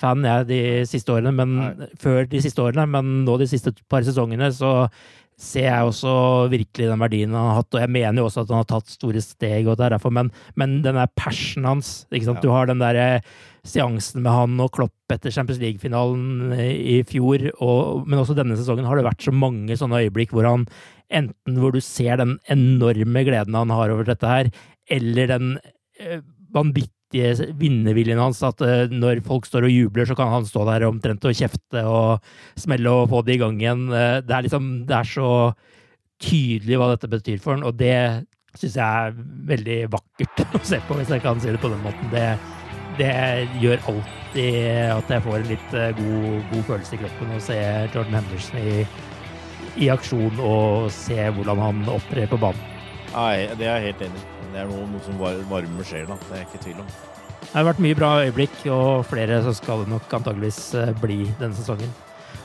fan jeg, de siste årene, men før de siste årene, men nå de siste par sesongene så ser jeg også virkelig den verdien han har hatt, og jeg mener jo også at han har tatt store steg, og derfor, men, men den der passionen hans ikke sant? Du har den der seansen med han og Klopp etter Champions League-finalen i fjor, og, men også denne sesongen har det vært så mange sånne øyeblikk hvor han enten hvor du ser den enorme gleden han har over dette her, eller den eh, vanvittige vinnerviljen hans. At uh, når folk står og jubler, så kan han stå der omtrent og kjefte og smelle og få det i gang igjen. Uh, det er liksom Det er så tydelig hva dette betyr for han, og det syns jeg er veldig vakkert [LAUGHS] å se på, hvis jeg kan si det på den måten. Det det gjør alltid at jeg får en litt eh, god, god følelse i kroppen å se Jordan Henderson i, i, aksjon og se hvordan han opptrer på banen. Nei, det er jeg helt enig i. Det er noe, noe som varmer sjela. Det er ikke tvil om. Det har vært mye bra øyeblikk, og flere som skal det nok antageligvis eh, bli denne sesongen.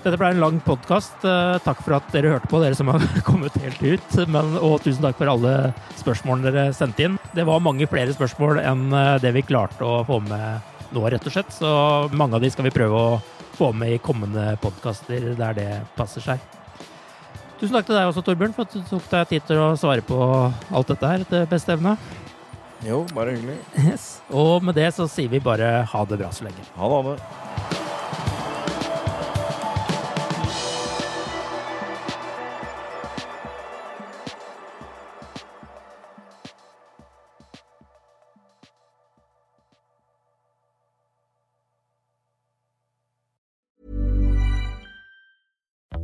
Dette ble en lang podkast. Eh, takk for at dere hørte på, dere som har [LAUGHS] kommet helt ut. Men, og tusen takk for alle spørsmålene dere sendte inn. Det var mange flere spørsmål enn eh, det vi klarte å få med nå, rett og slett. Så mange av de skal vi prøve å få med i kommende podkaster der det passer seg. Tusen takk til deg også, Torbjørn, for at du tok deg tid til å svare på alt dette her etter beste evne. Jo, bare hyggelig. Yes. Og med det så sier vi bare ha det bra så lenge. Ha det. Ha det.